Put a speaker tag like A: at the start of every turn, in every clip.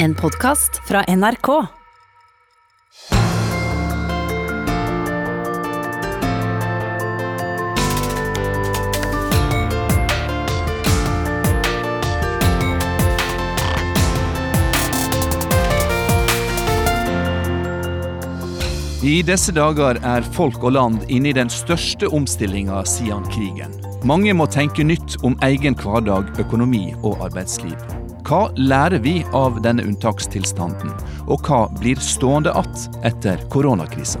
A: En podkast fra NRK.
B: I disse dager er folk og land inne i den største omstillinga siden krigen. Mange må tenke nytt om egen hverdag, økonomi og arbeidsliv. Hva lærer vi av denne unntakstilstanden, og hva blir stående igjen etter koronakrisa?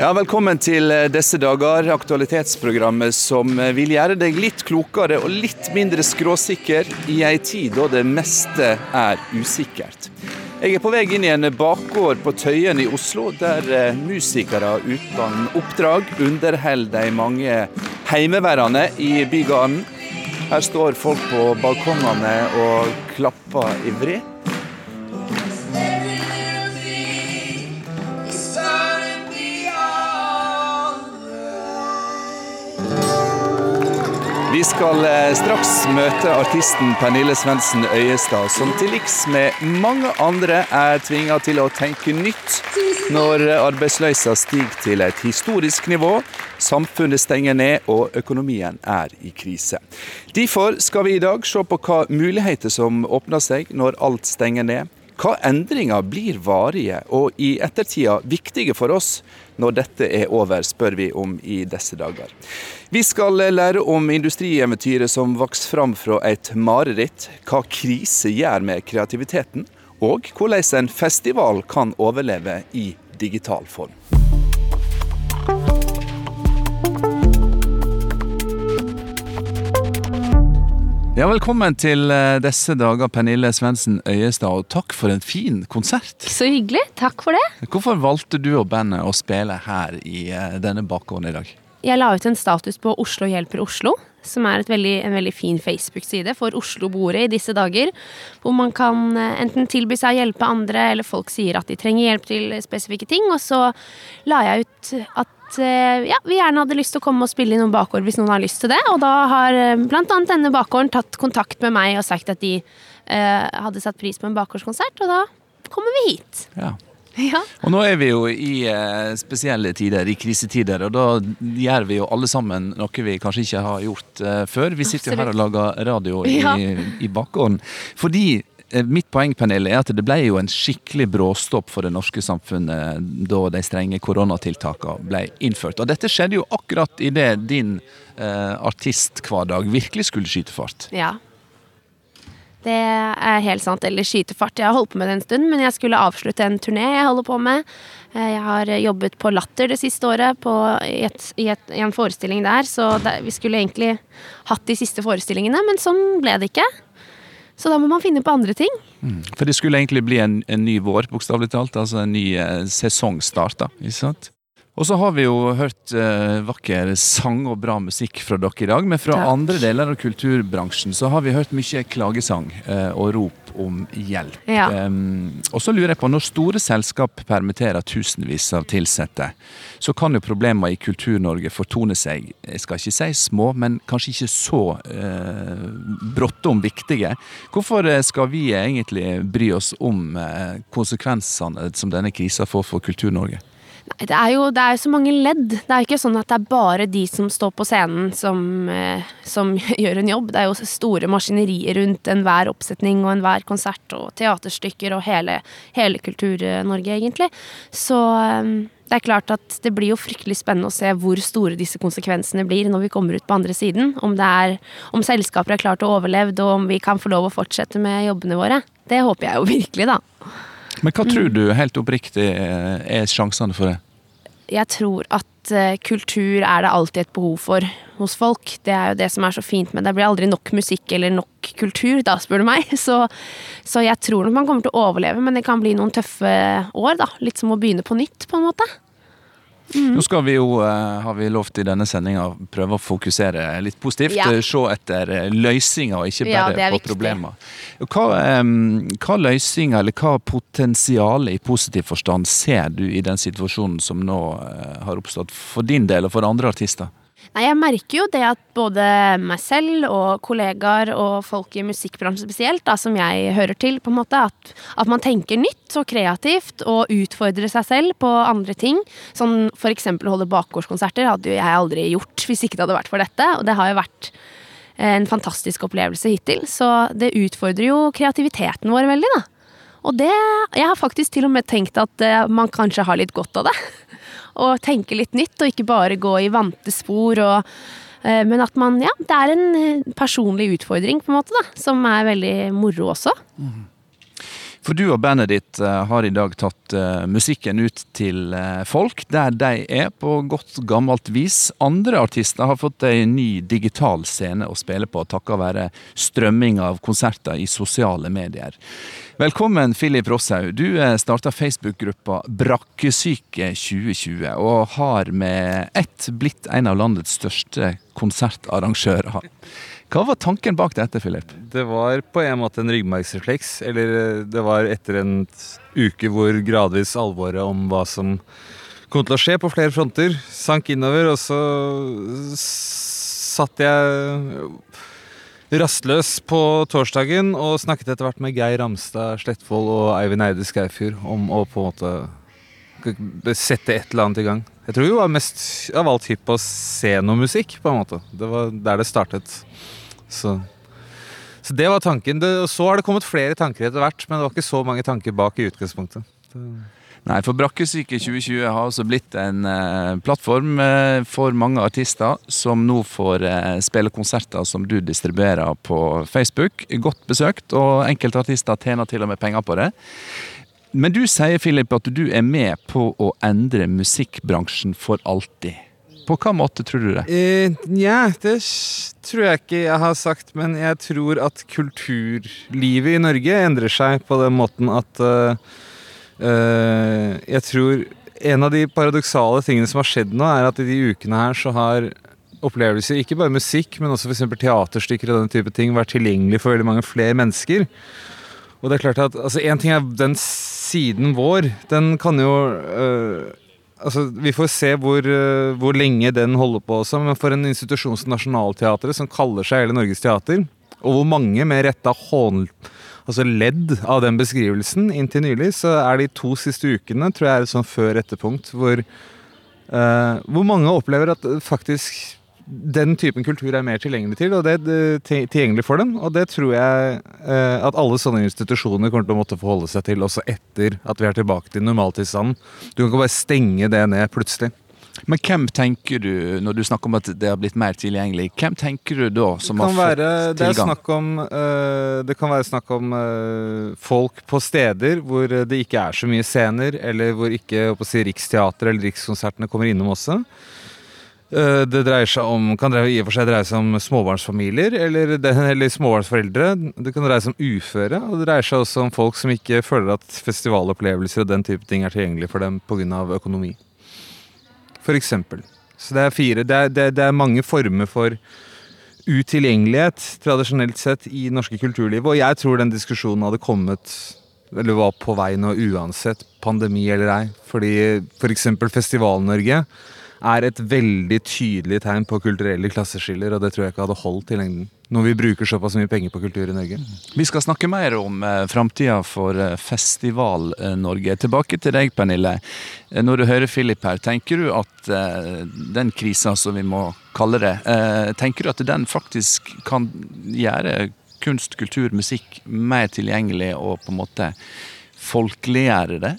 B: Ja, Velkommen til disse dager, aktualitetsprogrammet som vil gjøre deg litt klokere og litt mindre skråsikker i ei tid da det meste er usikkert. Jeg er på vei inn i en bakgård på Tøyen i Oslo, der eh, musikere uten oppdrag underholder de mange heimeværende i bygarden. Her står folk på balkongene og klapper ivrig. Vi skal eh, straks møte artisten Pernille Svendsen Øyestad, som til liks med mange andre er tvinga til å tenke nytt når arbeidsløysa stiger til et historisk nivå, samfunnet stenger ned og økonomien er i krise. Derfor skal vi i dag se på hva muligheter som åpner seg når alt stenger ned. Hva endringer blir varige og i ettertida viktige for oss når dette er over, spør vi om i disse dager. Vi skal lære om industrieventyret som vokste fram fra et mareritt, hva krise gjør med kreativiteten, og hvordan en festival kan overleve i digital form. Ja, Velkommen til eh, disse dager, Pernille Svendsen Øyestad, og takk for en fin konsert.
C: Så hyggelig. Takk for det.
B: Hvorfor valgte du og bandet å spille her i eh, denne bakgården i dag?
C: Jeg la ut en status på Oslo hjelper Oslo, som er veldig, en veldig fin Facebook-side for Oslo-boere i disse dager. Hvor man kan eh, enten tilby seg å hjelpe andre, eller folk sier at de trenger hjelp til spesifikke ting. Og så la jeg ut at ja, vi gjerne hadde lyst til å komme og spille i noen bakgård hvis noen har lyst til det. Og da har blant annet denne bakgården tatt kontakt med meg og sagt at de eh, hadde satt pris på en bakgårdskonsert, og da kommer vi hit.
B: Ja.
C: Ja.
B: Og nå er vi jo i eh, spesielle tider, i krisetider, og da gjør vi jo alle sammen noe vi kanskje ikke har gjort eh, før. Vi sitter jo her og lager radio i,
C: Ja.
B: i bakgården. Fordi eh, mitt poeng, Pernille, er at det ble jo en skikkelig bråstopp for det norske samfunnet da de strenge koronatiltakene ble innført. Og dette skjedde jo akkurat idet din eh, artisthverdag virkelig skulle skyte fart.
C: Ja. Det er helt sant. Eller skytefart. Jeg har holdt på med det en stund, men jeg skulle avslutte en turné jeg holder på med. Eh, Jeg har jobbet på Latter det siste året, på, i, et, i, et, i en forestilling der. Så det, vi skulle egentlig hatt de siste forestillingene, men sånn ble det ikke. Så da må man finne på andre ting.
B: For det skulle egentlig bli en, en ny vår, bokstavelig talt. Altså en ny eh, sesongstart, da. Ikke sant? Og så har vi jo hørt eh, vakker sang og bra musikk fra dere i dag. Men fra
C: Takk.
B: andre deler av kulturbransjen så har vi hørt mye klagesang eh, og rop om hjelp.
C: Ja.
B: Um, og så lurer jeg på, når store selskap permitterer tusenvis av ansatte, så kan jo problemer i Kultur-Norge fortone seg, jeg skal ikke si små, men kanskje ikke så eh, bråttom viktige. Hvorfor eh, skal vi egentlig bry oss om eh, konsekvensene som denne krisa får for Kultur-Norge?
C: Nei, det er, jo, det er så mange ledd. Det er jo ikke sånn at det er bare de som står på scenen som, eh, som gjør en jobb. Det er jo store maskinerier rundt enhver oppsetning og enhver konsert og teaterstykker og hele, hele Kultur-Norge, egentlig. Så eh, det er klart at det blir jo fryktelig spennende å se hvor store disse konsekvensene blir når vi kommer ut på andre siden. Om, er, om selskaper har klart å overleve, og om vi kan få lov å fortsette med jobbene våre. Det håper jeg jo virkelig, da.
B: Men hva tror du helt oppriktig eh, er sjansene for det?
C: jeg tror at eh, kultur er det alltid et behov for hos folk. Det er jo det som er så fint med det. Blir aldri nok musikk eller nok kultur, da, spør du meg. Så, så jeg tror nok man kommer til å overleve, men det kan bli noen tøffe år, da. Litt som å begynne på nytt, på en måte.
B: Nå skal vi jo, eh, har vi lovt i denne sendinga, prøve å fokusere litt positivt.
C: Ja.
B: eh, Se etter eh, løsninger, og ikke
C: Ja,
B: bare
C: er
B: på problemer. Hva, hva løsninger, eller hva potensial i positiv forstand ser du i den situasjonen som nå har oppstått for din del og for andre artister?
C: Nei, jeg merker jo det at både meg selv og kollegaer og folk i musikkbransjen spesielt, da, som jeg hører til, på en måte, at, at, man tenker nytt og kreativt og utfordrer seg selv på andre ting. Som f.eks. holde bakgårdskonserter hadde jo jeg aldri gjort hvis ikke det hadde vært for dette. Og det har jo vært en fantastisk opplevelse hittil. Så det utfordrer jo kreativiteten vår veldig, da. Og det Jeg har faktisk til og med tenkt at uh, man kanskje har litt godt av det. og tenke litt nytt, og ikke bare gå i vante spor. Og, uh, men at man Ja, det er en eh, personlig utfordring, på en måte, da, som er veldig moro også. Mm.
B: For du og bandet ditt uh, har i dag tatt uh, musikken ut til uh, folk der de er, på godt gammelt vis. Andre artister har fått ei ny digital scene å spille på, takket være strømming av konserter i sosiale medier. Velkommen, Filip Rosshaug. Du starta Facebook-gruppa Brakkesyke 2020, og har med ett blitt en av landets største konsertarrangører. Hva var tanken bak dette, Philip?
D: Det var på en måte en ryggmargsrefleks. Eller eh, det var etter en uke hvor gradvis alvoret om hva som kom til å skje på flere fronter, sank innover, og så satt jeg rastløs på torsdagen og snakket etter hvert med Geir Ramstad Slettvold og Eivind Eide Skaufjord om å på en måte sette et eller annet i gang. Jeg tror vi var mest av alt hypp på musikk, på en måte. Det var der det startet. Så, så det var tanken. Det, og så har det kommet flere tanker etter hvert, men det var ikke så mange tanker bak i utgangspunktet.
B: Nei, for Brakkesyke 2020 har også blitt en eh, plattform eh, for mange artister som nå får eh, spille konserter som du distribuerer på Facebook. Godt besøkt, og enkelte artister tjener til og med penger på det. Men du sier Philip, at du er med på å endre musikkbransjen for alltid. På hva måte tror du det?
D: Eh, ja, det tror jeg ikke jeg har sagt, men jeg tror at kulturlivet i Norge endrer seg på den måten at uh, uh, Jeg tror en av de paradoksale tingene som har skjedd nå, er at i de ukene her så har opplevelser, ikke bare musikk, men også f.eks. teaterstykker og denne type ting, vært tilgjengelig for veldig mange flere mennesker. Og det er klart at altså En ting er den siden vår. Den kan jo øh, altså, Vi får se hvor, uh, hvor, lenge den holder på også, men for en institusjon som Nationaltheatret, som kaller seg hele Norges teater, og hvor mange med retta hån, altså ledd av den beskrivelsen inntil nylig, så er de to siste ukene tror jeg er et sånn før-etterpunkt hvor, uh, hvor mange opplever at faktisk den typen kultur er mer tilgjengelig til, og det er tilgjengelig for dem. Og det tror jeg eh, at alle sånne institusjoner kommer til å måtte forholde seg til også etter at vi er tilbake til normaltilstanden. Du kan ikke bare stenge det ned plutselig.
B: Men hvem tenker du, når du snakker om at det har blitt mer tilgjengelig, hvem tenker du da som har
D: være,
B: fått tilgang?
D: Om, uh, det kan være snakk om uh, folk på steder hvor det ikke er så mye scener, eller hvor ikke si, Riksteatret eller Rikskonsertene kommer innom også. Eh, det dreier seg om, kan i og for seg dreie seg om småbarnsfamilier eller, eller, småbarnsforeldre. Det kan dreie seg om uføre, og det dreier seg også om folk som ikke føler at festivalopplevelser og den type ting er tilgjengelig for dem pga. økonomi. For eksempel. Så det er fire. Det er, det, det er mange former for utilgjengelighet tradisjonelt sett i norske kulturlivet, og jeg tror den diskusjonen hadde kommet eller var på vei nå uansett, pandemi eller ei. Fordi f.eks. For Festival-Norge er et veldig tydelig tegn på kulturelle klasseskiller, og det tror jeg ikke hadde holdt i lengden. Når vi bruker såpass mye penger på kultur i Norge.
B: Vi skal snakke mer om eh, framtida for eh, Festival-Norge. Tilbake til deg, Pernille. Eh, når du hører Philip her, tenker du at eh, den krisa, som vi må kalle det, eh, tenker du at den faktisk kan gjøre kunst, kultur, musikk mer tilgjengelig og på en måte folkeliggjøre det,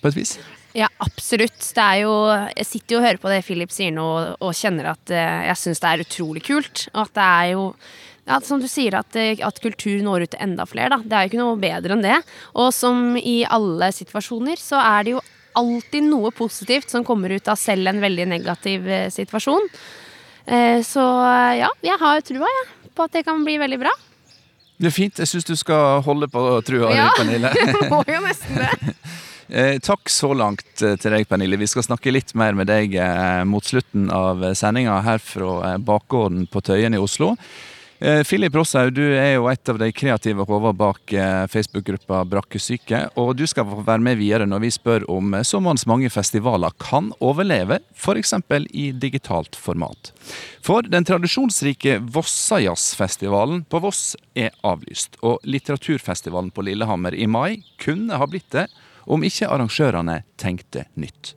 B: på et vis?
C: Ja, absolutt. Det er jo Jeg sitter jo og hører på det Philip sier nå, og kjenner at uh, jeg syns det er utrolig kult. Og at det er jo ja, Som du sier, at, eh, at, kultur når ut til enda flere. Da. Det er jo ikke noe bedre enn det. Og som i alle situasjoner, så er det jo alltid noe positivt som kommer ut av selv en veldig negativ uh, situasjon. Uh, så ja, jeg har trua ja, på at det kan bli veldig bra.
B: Det er fint. Jeg syns du skal holde på trua. Ja,
C: må jo nesten det.
B: Eh, takk så langt eh, til deg, Pernille. Vi skal snakke litt mer med deg eh, mot slutten av sendinga her fra bakgården på Tøyen i Oslo. Filip Rosshaug, du er jo et av de kreative hodene bak Facebook-gruppa Brakkesyke. Og du skal få være med videre når vi spør om så så mange festivaler kan overleve, f.eks. i digitalt format. For den tradisjonsrike Vossajazzfestivalen på Voss er avlyst. Og litteraturfestivalen på Lillehammer i mai kunne ha blitt det, om ikke arrangørene tenkte nytt.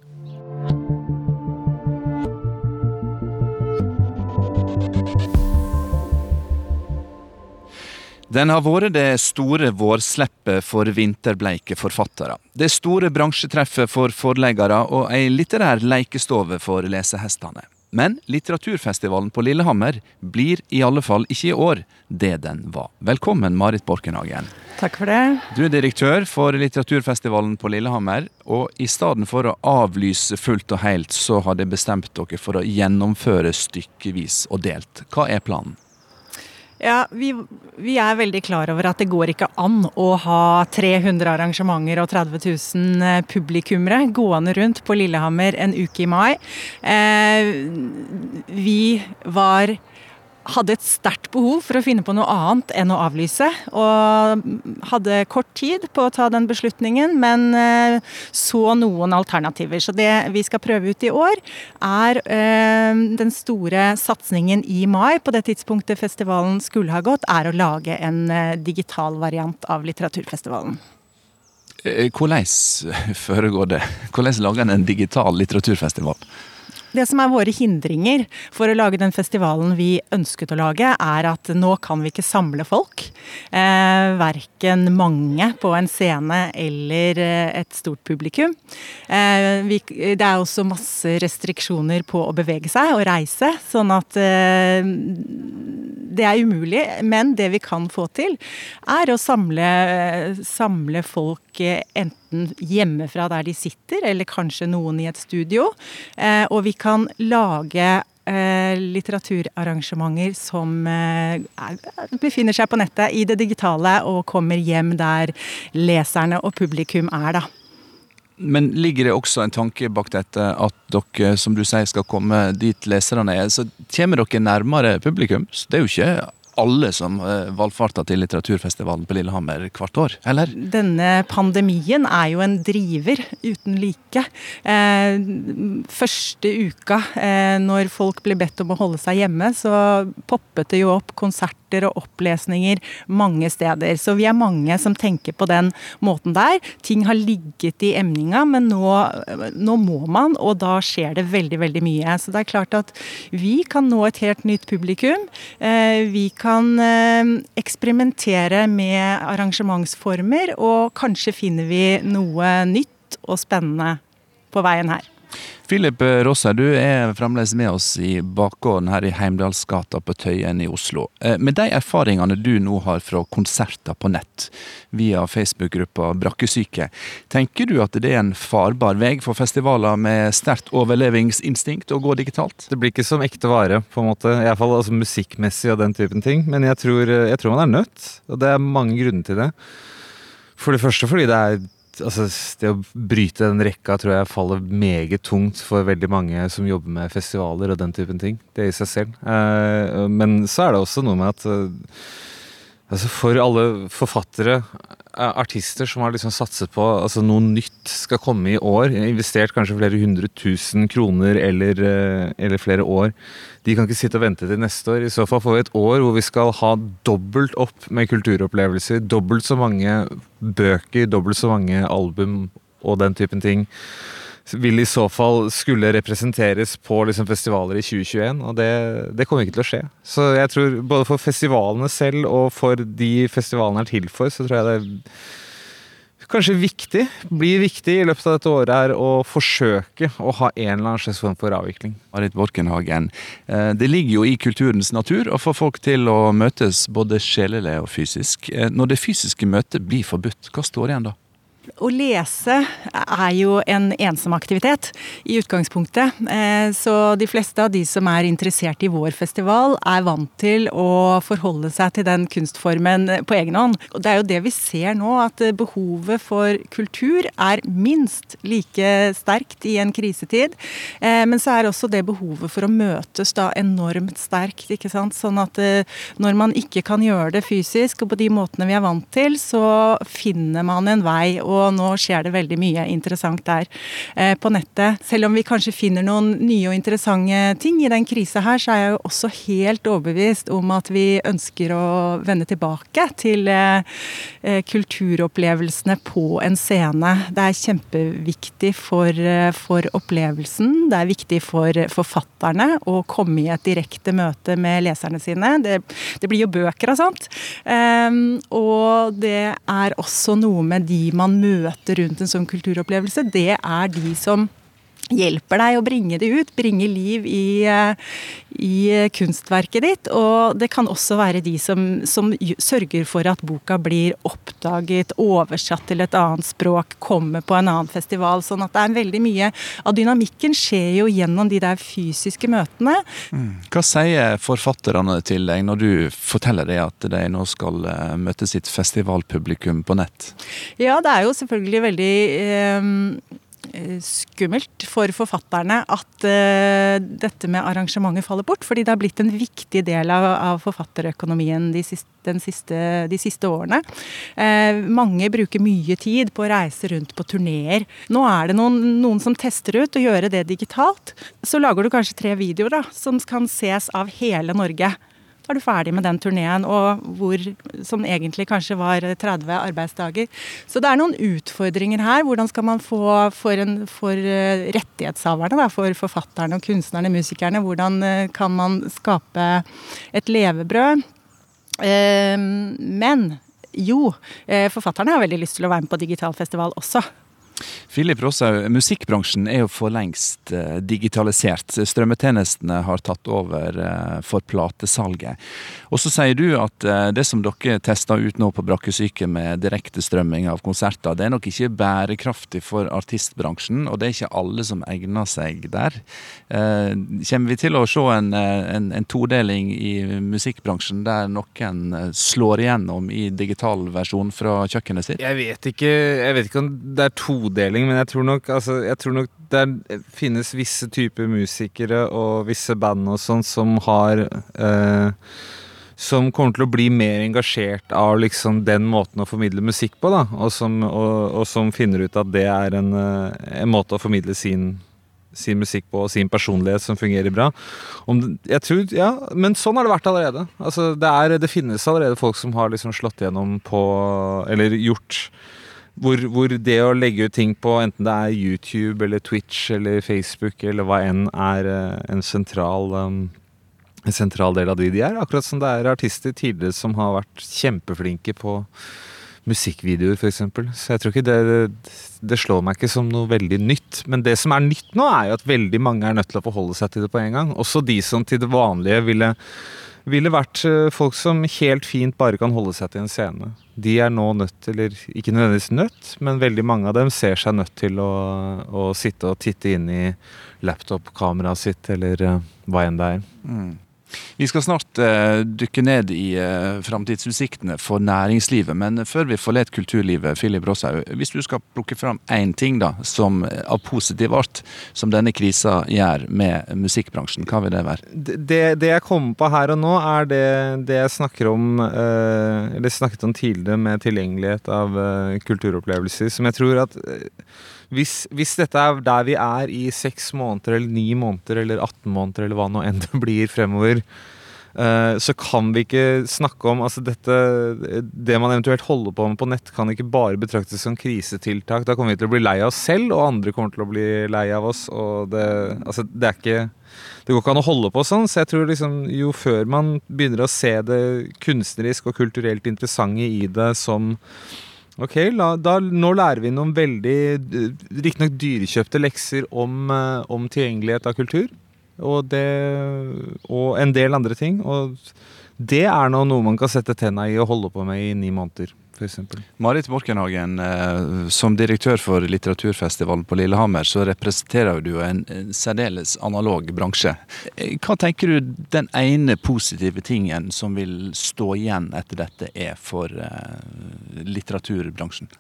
B: Den har vært det store vårsleppet for vinterbleike forfattere. Det store bransjetreffet for forleggere og ei litterær lekestove for lesehestene. Men litteraturfestivalen på Lillehammer blir i alle fall ikke i år det den var. Velkommen, Marit Borkenhagen.
E: Takk for det.
B: Du er direktør for litteraturfestivalen på Lillehammer. Og i stedet for å avlyse fullt og helt, så har dere bestemt dere for å gjennomføre stykkevis og delt. Hva er planen?
E: Ja, vi, vi, er veldig klar over at det går ikke an å ha 300 arrangementer og 30 000 eh, publikummere gående rundt på Lillehammer en uke i mai. Eh, vi var hadde et sterkt behov for å finne på noe annet enn å avlyse. Og hadde kort tid på å ta den beslutningen, men eh, så noen alternativer. Så det vi skal prøve ut i år, er eh, den store satsingen i mai, på det tidspunktet festivalen skulle ha gått, er å lage en eh, digital variant av litteraturfestivalen.
B: Hvordan foregår det? Hvordan lager en en digital litteraturfestival?
E: Det som er våre hindringer for å lage den festivalen vi ønsket å lage, er at nå kan vi ikke samle folk. Eh, verken mange på en scene eller eh, et stort publikum. Eh, vi, det er også masse restriksjoner på å bevege seg og reise, sånn at eh, det er umulig. Men det vi kan få til, er å samle, samle folk eh, enten hjemmefra der de sitter, eller kanskje noen i et studio. Eh, og vi kan lage eh, litteraturarrangementer som eh, befinner seg på nettet i det digitale og kommer hjem der leserne og publikum er, da.
B: Men ligger det også en tanke bak dette at dere, som du sier, skal komme dit leserne er? Så kommer dere nærmere publikum? Så Det er jo ikke alle som uh, valfarter til litteraturfestivalen på Lillehammer hvert år, eller?
E: Denne pandemien er jo en driver uten like. Eh, første uka, eh, når folk ble bedt om å holde seg hjemme, så poppet det jo opp konserter og opplesninger mange steder. Så vi er mange som tenker på den måten der. Ting har ligget i emninga, men nå, nå må man, og da skjer det veldig, veldig mye. Så det er klart at vi kan nå et helt nytt publikum. Eh, vi kan eh, eksperimentere med arrangementsformer, og kanskje finner vi noe nytt og spennende på veien her.
B: Philip Rosser, du er fremdeles med oss i bakgården her i Heimdalsgata på Tøyen i Oslo. Eh, med de erfaringene du nå har fra konserter på nett via Facebook-gruppa Brakkesyke, tenker du at det er en farbar vei for festivaler med sterkt overlevingsinstinkt å gå digitalt?
D: Det blir ikke som ekte vare, på en måte. Iallfall altså, musikkmessig og den typen ting. Men jeg tror, jeg tror man er nødt, og det er mange grunner til det. For det første fordi det er altså, det å bryte den rekka tror jeg faller meget tungt for veldig mange som jobber med festivaler og den typen ting. Det i seg selv. Eh, men så er det også noe med at eh, altså For alle forfattere, artister som har liksom satset på altså noe nytt skal komme i år, investert kanskje flere hundre tusen kroner eller, eller flere år, de kan ikke sitte og vente til neste år. I så fall får vi et år hvor vi skal ha dobbelt opp med kulturopplevelser. Dobbelt så mange bøker, dobbelt så mange album og den typen ting. Vil i så fall skulle representeres på liksom festivaler i 2021, og det, det, kommer ikke til å skje. Så jeg tror både for festivalene selv og for de festivalene er til for, så tror jeg det er kanskje viktig, blir viktig i løpet av dette året, er å forsøke å ha en eller annen slags form for avvikling.
B: Marit Borkenhagen, eh, det ligger jo i kulturens natur å få folk til å møtes både sjelelig og fysisk. Eh, når det fysiske møtet blir forbudt, hva står igjen da?
E: Å lese er jo en ensom aktivitet i utgangspunktet. Eh, så de fleste av de som er interessert i vår festival, er vant til å forholde seg til den kunstformen på egen hånd. Og det er jo det vi ser nå, at behovet for kultur er minst like sterkt i en krisetid. Eh, men så er også det behovet for å møtes da enormt sterkt. ikke sant? Sånn at eh, når man ikke kan gjøre det fysisk og på de måtene vi er vant til, så finner man en vei. og og nå skjer det veldig mye interessant der eh, på nettet. Selv om vi kanskje finner noen nye og interessante ting i den krisa her, så er jeg jo også helt overbevist om at vi ønsker å vende tilbake til eh, eh, kulturopplevelsene på en scene. Det er kjempeviktig for, for opplevelsen. Det er viktig for forfatterne å komme i et direkte møte med leserne sine. Det, det blir jo bøker og sånt. Um, og det er også noe med de man møter møter rundt en sånn kulturopplevelse, det er de som hjelper deg å bringe det ut, bringe liv i, eh, i kunstverket ditt. Og det kan også være de som, som, sørger for at boka blir oppdaget, oversatt til et annet språk, kommer på en annen festival. Sånn at det er veldig mye av dynamikken skjer jo gjennom de der fysiske møtene.
B: Mm. Hva sier forfatterne til deg når du forteller deg at de nå skal eh, møte sitt festivalpublikum på nett?
E: Ja, det er jo selvfølgelig veldig eh, Eh, skummelt for forfatterne at uh, dette med arrangementet faller bort. Fordi det har blitt en viktig del av, av forfatterøkonomien de siste, siste, de siste årene. Uh, mange bruker mye tid på å reise rundt på turneer. Nå er det noen, noen, som tester ut å gjøre det digitalt. Så lager du kanskje tre videoer da, som kan ses av hele Norge er du ferdig med den turneen, og hvor, som egentlig kanskje var 30 arbeidsdager. Så det er noen utfordringer her. Hvordan skal man få for, en, for rettighetshaverne, da, for forfatterne og kunstnerne, musikerne, hvordan eh, kan man skape et levebrød? Ehm, men jo, eh, forfatterne har veldig lyst til å være med på digitalfestival også.
B: Filip Rosshaug, musikkbransjen er jo for lengst eh, digitalisert. Strømmetjenestene har tatt over eh, for platesalget. Og så sier du at eh, det som dere tester ut nå på Brakkesyke med direktestrømming av konserter, det er nok ikke bærekraftig for artistbransjen, og det er ikke alle som egner seg der. Kommer vi til å se en, en, en todeling i musikkbransjen der noen slår igjennom i digital versjon fra kjøkkenet sitt?
D: Jeg vet ikke, jeg vet ikke om det er to todeling, men jeg tror nok, altså, jeg tror nok det finnes visse typer musikere og visse band og sånn som har eh, Som kommer til å bli mer engasjert av liksom den måten å formidle musikk på, da. Og som, og, og som finner ut at det er en, eh, en måte å formidle sin sin musikk på og sin personlighet som fungerer bra. Om, jeg tror, ja, Men sånn har det vært allerede. Altså, det, er, det finnes allerede folk som har liksom slått gjennom på Eller gjort hvor, hvor, det å legge ut ting på enten det er YouTube eller Twitch eller Facebook eller hva enn, er eh, en sentral, um, en sentral del av de de er. Akkurat som det er artister tidligere som har vært kjempeflinke på musikkvideoer, f.eks. Så jeg tror ikke det, det slår meg ikke som noe veldig nytt. Men det som er nytt nå, er jo at veldig mange er nødt til å forholde seg til det på en gang. Også de som til det vanlige ville ville vært eh, folk som helt fint bare kan holde seg til en scene. De er nå nødt, eller ikke nødvendigvis nødt, men veldig mange av dem ser seg nødt til å, å sitte og titte inn i laptop-kameraet sitt, eller uh, hva enn det er. Mm.
B: Vi skal snart uh, dykke ned i uh, framtidsutsiktene for næringslivet, men før vi forlater kulturlivet, Philip Rosshaug, hvis du skal plukke fram én ting da, som, eh, av positiv art som denne krisa gjør med musikkbransjen, hva vil det være?
D: Det, det jeg kommer på her og nå, er det, det jeg snakker om, uh, eller snakket om tidligere med tilgjengelighet av kulturopplevelser, som jeg tror at hvis, hvis, dette er der vi er i seks måneder eller ni måneder eller 18 måneder eller hva nå enn det blir fremover, uh, så kan vi ikke snakke om altså dette, Det man eventuelt holder på med på nett, kan ikke bare betraktes som krisetiltak. Da kommer vi til å bli lei av oss selv, og andre kommer til å bli lei av oss. og Det, altså, det er ikke det går ikke an å holde på sånn, så jeg tror liksom jo før man begynner å se det kunstnerisk og kulturelt interessante i det som Ok, la, da, Nå lærer vi noen veldig riktignok dyrekjøpte lekser om, eh, om, tilgjengelighet av kultur. Og, det, og en del andre ting. Og det er nå noe man kan sette tenna i og holde på med i ni måneder. f.eks.
B: Marit Borkenhagen, eh, som direktør for litteraturfestivalen på Lillehammer, så representerer du en, særdeles analog bransje. Eh, hva tenker du den ene positive tingen som vil stå igjen etter dette, er for eh, litteraturbransjen?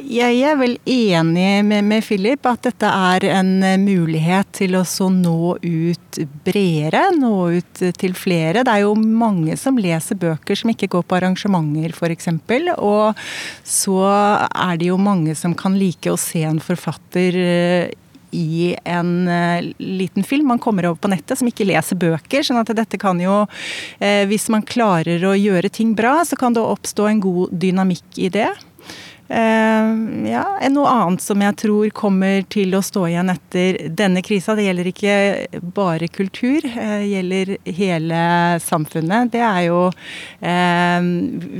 E: Jeg er vel enig med, med Philip at dette er en eh, mulighet til å nå ut bredere, nå ut til flere. Det er jo mange som leser bøker som ikke går på arrangementer f.eks. Og så er det jo mange som kan like å se en forfatter eh, i en uh, liten film man kommer over på nettet, som ikke leser bøker. sånn at dette kan jo, hvis man klarer å gjøre ting bra, så kan det oppstå en god dynamikk i det. Eh, ja, noe annet som jeg tror kommer til å stå igjen etter denne krisa, det gjelder ikke bare kultur, det eh, gjelder hele samfunnet. Det er jo eh,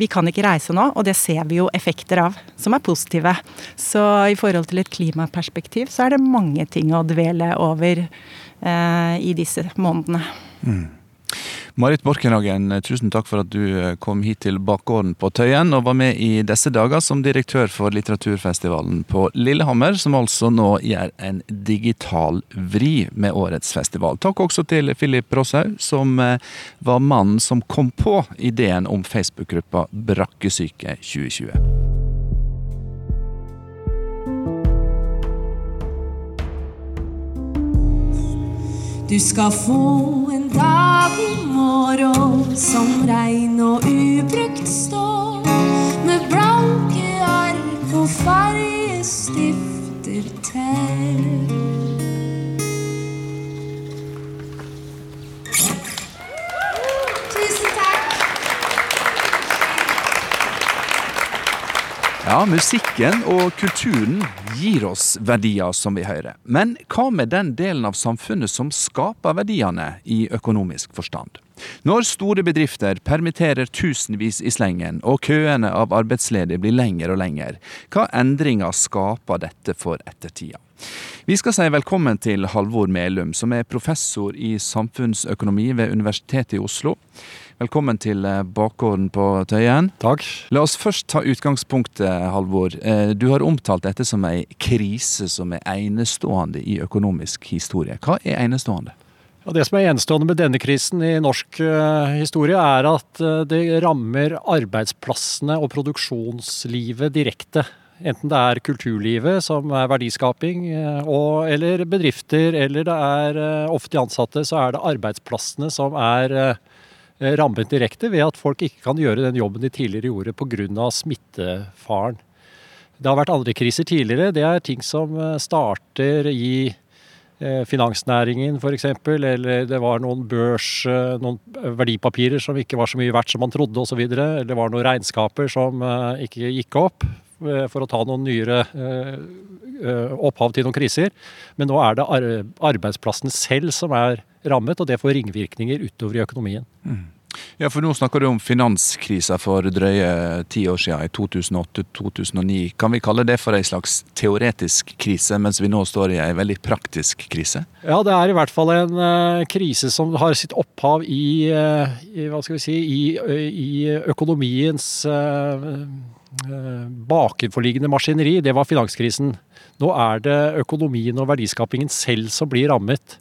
E: Vi kan ikke reise nå, og det ser vi jo effekter av, som er positive. Så i forhold til et klimaperspektiv så er det mange ting å dvele over i disse månedene. Mm.
B: Marit Borkenhagen, tusen takk for at du eh, kom hit til bakgården på Tøyen og var med i disse dager som direktør for litteraturfestivalen på Lillehammer, som altså nå gjør en digital vri med årets festival. Takk også til Philip Rosshaug, som eh, var mannen som kom på ideen om Facebook-gruppa Brakkesyke 2020.
F: Du skal få en dag i morgen som regn og ubrukt står, med blanke ark og fargestifter til.
B: Ja, musikken og kulturen gir oss verdier, som vi hører. Men hva med den delen av samfunnet som skaper verdiene i økonomisk forstand? Når store bedrifter permitterer tusenvis i slengen, og køene av arbeidsledige blir lengre og lengre, hva endringer skaper dette for ettertida? Vi skal si velkommen til Halvor Melum, som er professor i samfunnsøkonomi ved Universitetet i Oslo. Velkommen til eh, bakgården på Tøyen.
G: Takk.
B: La oss først ta utgangspunktet, Halvor. Eh, du har omtalt dette som ei krise som er enestående i økonomisk historie. Hva er enestående?
G: Ja, det som er enestående med denne krisen i norsk uh, historie, er at uh, det rammer arbeidsplassene og produksjonslivet direkte. Enten det er kulturlivet, som er verdiskaping, og, eller bedrifter, eller det er offentlig ansatte, så er det arbeidsplassene som er Eh, rammet direkte ved at folk ikke kan gjøre den jobben de tidligere gjorde pga. smittefaren. Det har vært andre kriser tidligere. Det er ting som eh, starter i eh, finansnæringen f.eks. Eller det var noen børs, noen verdipapirer som ikke var så mye verdt som man trodde osv. Eller det var noen regnskaper som ikke gikk opp, for å ta noen nyere opphav til noen kriser. Men nå er det arbeidsplassene selv som er rammet, og det får ringvirkninger utover i økonomien. Mm.
B: Ja, for Nå snakker du om finanskrisa for drøye ti år siden, i 2008-2009. Kan vi kalle det for en slags teoretisk krise, mens vi nå står i en veldig praktisk krise?
G: Ja, det er i hvert fall en uh, krise som har sitt opphav i, uh, i hva skal vi si, i, uh, i økonomiens bakenforliggende maskineri. Det var finanskrisen. Nå er det økonomien og verdiskapingen selv som blir rammet.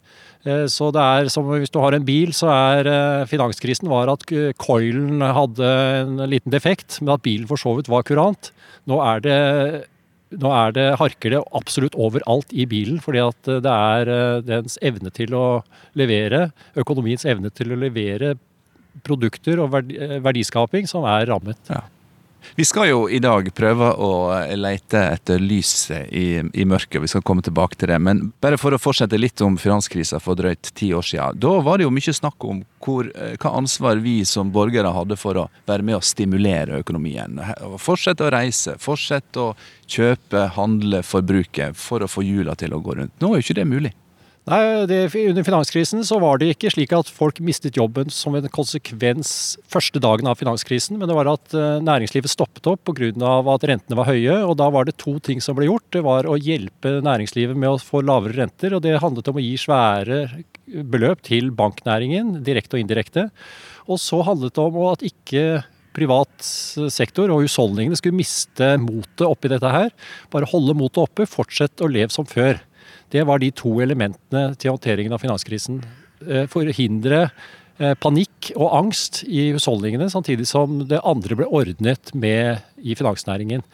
G: Eh, så det er som hvis du har en bil, så er eh, finanskrisen var at coilen hadde en liten defekt, men at bilen for så vidt var kurant. Nå er det nå er det, harker det absolutt overalt i bilen, fordi at det er eh, dens evne til å levere, økonomiens evne til å levere produkter og verdiskaping som er rammet. Ja.
B: Vi skal jo i dag prøve å lete etter lyset i, i, mørket. Vi skal komme tilbake til det. Men bare for å fortsette litt om finanskrisa for drøyt ti år siden. Da var det jo mye snakk om hvor, eh, hva ansvar vi som borgere hadde for å være med å stimulere økonomien. Fortsette å reise, fortsette å kjøpe, handle, forbruke for å få hjula til å gå rundt. Nå er jo ikke det mulig.
G: Nei, det, Under finanskrisen så var det ikke slik at folk mistet jobben som en konsekvens første dagen av finanskrisen, men det var at uh, næringslivet stoppet opp pga. at rentene var høye. og Da var det to ting som ble gjort. Det var å hjelpe næringslivet med å få lavere renter. og Det handlet om å gi svære beløp til banknæringen, direkte og indirekte. Og så handlet det om at ikke privat sektor og husholdningene skulle miste motet oppi dette her. Bare holde motet oppe, fortsette å leve som før. Det var de to elementene til håndteringen av finanskrisen. Eh, forhindre eh, panikk og angst i husholdningene, samtidig som det andre ble ordnet med i finansnæringen.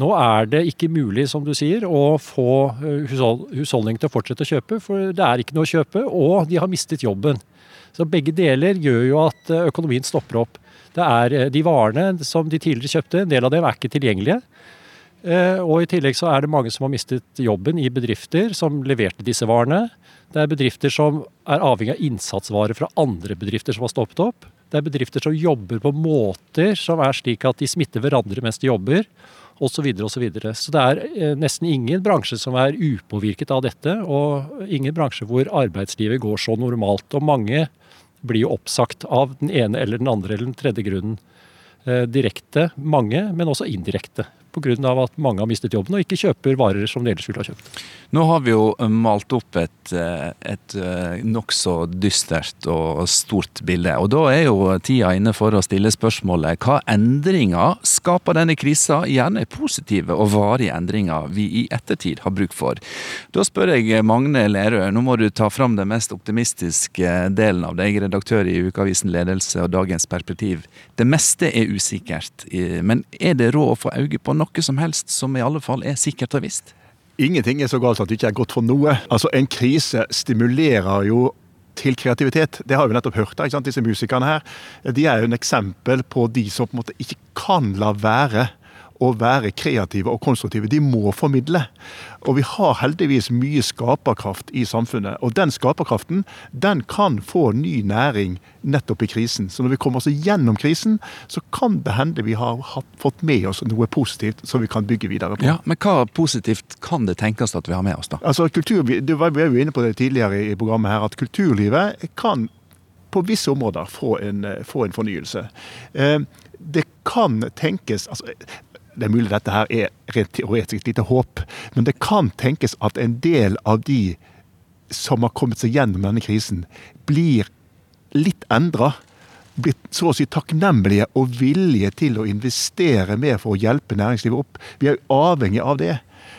G: Nå er det ikke mulig, som du sier, å få husholdningene til å fortsette å kjøpe, for det er ikke noe å kjøpe, og de har mistet jobben. Så begge deler gjør jo at økonomien stopper opp. Det er De varene som de tidligere kjøpte, en del av dem er ikke tilgjengelige. Eh, og i tillegg så er det mange som har mistet jobben i bedrifter som leverte disse varene. Det er bedrifter som er avhengig av innsatsvarer fra andre bedrifter som har stoppet opp. Det er bedrifter som jobber på måter som er slik at de smitter hverandre mens de jobber, osv. Så, videre, og så, så det er eh, nesten ingen bransje som er upåvirket av dette, og ingen bransje hvor arbeidslivet går så normalt. Og mange blir jo oppsagt av den ene eller den andre eller den tredje grunnen. Eh, direkte mange, men også indirekte pga. at mange har mistet jobben og ikke kjøper varer som de ellers ville ha kjøpt.
B: Nå har vi jo malt opp et, eh, et eh, nokså dystert og stort bilde. Og da er jo tida inne for å stille spørsmålet hva endringer skaper denne krisa, gjerne positive og varige endringer vi i ettertid har bruk for. Da spør jeg Magne Lerøe, nå må du ta fram den mest optimistiske delen av deg, redaktør i ukeavisen Ledelse og Dagens Perspektiv. Det meste er usikkert, men er det råd å få øye på noe? Noe som helst som i alle fall er sikkert og visst?
H: Ingenting er så galt at det ikke er godt for noe. Altså, En krise stimulerer jo til kreativitet. Det har vi nettopp hørt. Ikke sant? Disse musikerne her, de er jo en eksempel på de som på en måte ikke kan la være å være kreative og konstruktive. De må formidle. Og vi har heldigvis mye skaperkraft i samfunnet. Og den skaperkraften den kan få ny næring nettopp i krisen. Så når vi kommer oss gjennom krisen, så kan det hende vi har fått med oss noe positivt som vi kan bygge videre på.
B: Ja, Men hva positivt kan det tenkes at vi har med oss, da?
H: Altså, kultur, Vi var jo inne på det tidligere i programmet her, at kulturlivet kan på visse områder få en, få en fornyelse. Eh, det kan tenkes altså, det er mulig dette her er rent teoretisk et lite håp, men det kan tenkes at en del av de som har kommet seg gjennom denne krisen, blir litt endra. Blitt så å si takknemlige og villige til å investere mer for å hjelpe næringslivet opp. Vi er jo avhengig av det.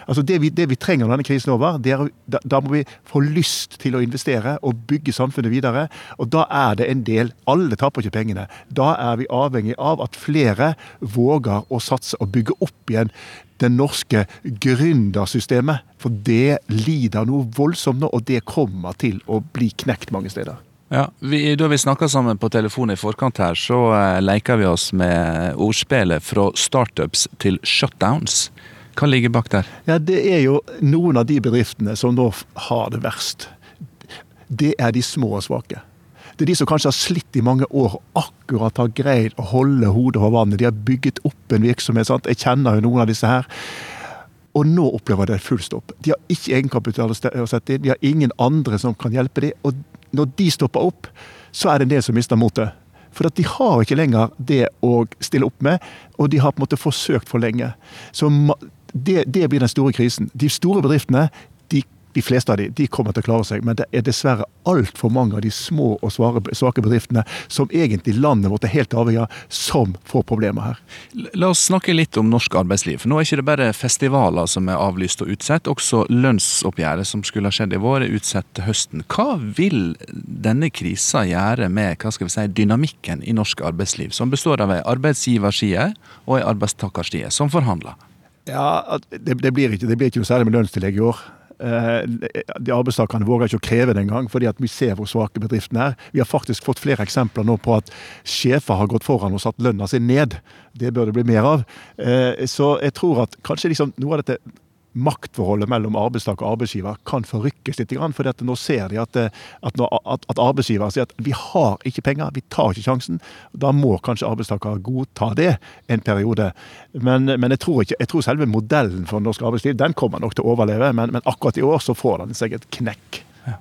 H: Altså det vi, det vi trenger når denne krisen er over, er, da, da, må vi få lyst til å investere og bygge samfunnet videre. Og da er det en del Alle taper ikke pengene. Da er vi avhengig av at flere våger å satse og bygge opp igjen det norske gründersystemet. For det lider noe voldsomt nå, og det kommer til å bli knekt mange steder.
B: Ja, vi, Da vi snakka sammen på telefon i forkant her, så uh, leker vi oss med ordspillet fra startups til shutdowns. Hva ligger bak der?
H: Ja, Det er jo noen av de bedriftene som nå har det verst. Det er de små og svake. Det er de som kanskje har slitt i mange år og akkurat har greid å holde hodet over vannet. De har bygget opp en virksomhet. sant? Jeg kjenner jo noen av disse her. Og nå opplever de full stopp. De har ikke egenkapital å sette inn. De har ingen andre som kan hjelpe dem. Og når de stopper opp, så er det en del som mister motet. For de har ikke lenger det å stille opp med, og de har på en måte forsøkt for lenge. Så det, det, blir den store krisen. De store bedriftene, de, de, fleste av de, de kommer til å klare seg, men det er dessverre altfor mange av de små og svake bedriftene som egentlig landet vårt er helt avhengig av, som får problemer her.
B: La oss snakke litt om norsk arbeidsliv. For nå er ikke det bare festivaler som er avlyst og utsatt, også lønnsoppgjøret som skulle ha skjedd i vår, er utsatt til høsten. Hva vil denne krisa gjøre med hva skal vi si, dynamikken i norsk arbeidsliv, som består av ei arbeidsgiverside og ei arbeidstakerside som forhandler?
H: Ja, det, det, blir ikke, det, blir ikke, noe særlig med lønnstillegg i år. Eh, de Arbeidstakerne våger ikke å kreve det engang, fordi at vi ser hvor svake bedriftene er. Vi har faktisk fått flere eksempler nå på at sjefer har gått foran og satt lønna si ned. Det bør det bli mer av. Eh, så jeg tror at kanskje liksom noe av dette maktforholdet mellom arbeidstaker og arbeidsgiver kan forrykkes litt. For nå ser de at, eh, at, at, arbeidsgiver sier at vi har ikke penger, vi tar ikke sjansen. Da må kanskje arbeidstaker godta det en periode. Men, men jeg, tror ikke, jeg, tror selve modellen for norsk arbeidsliv den kommer nok til å overleve. Men, men akkurat i år så får den seg et knekk. Ja.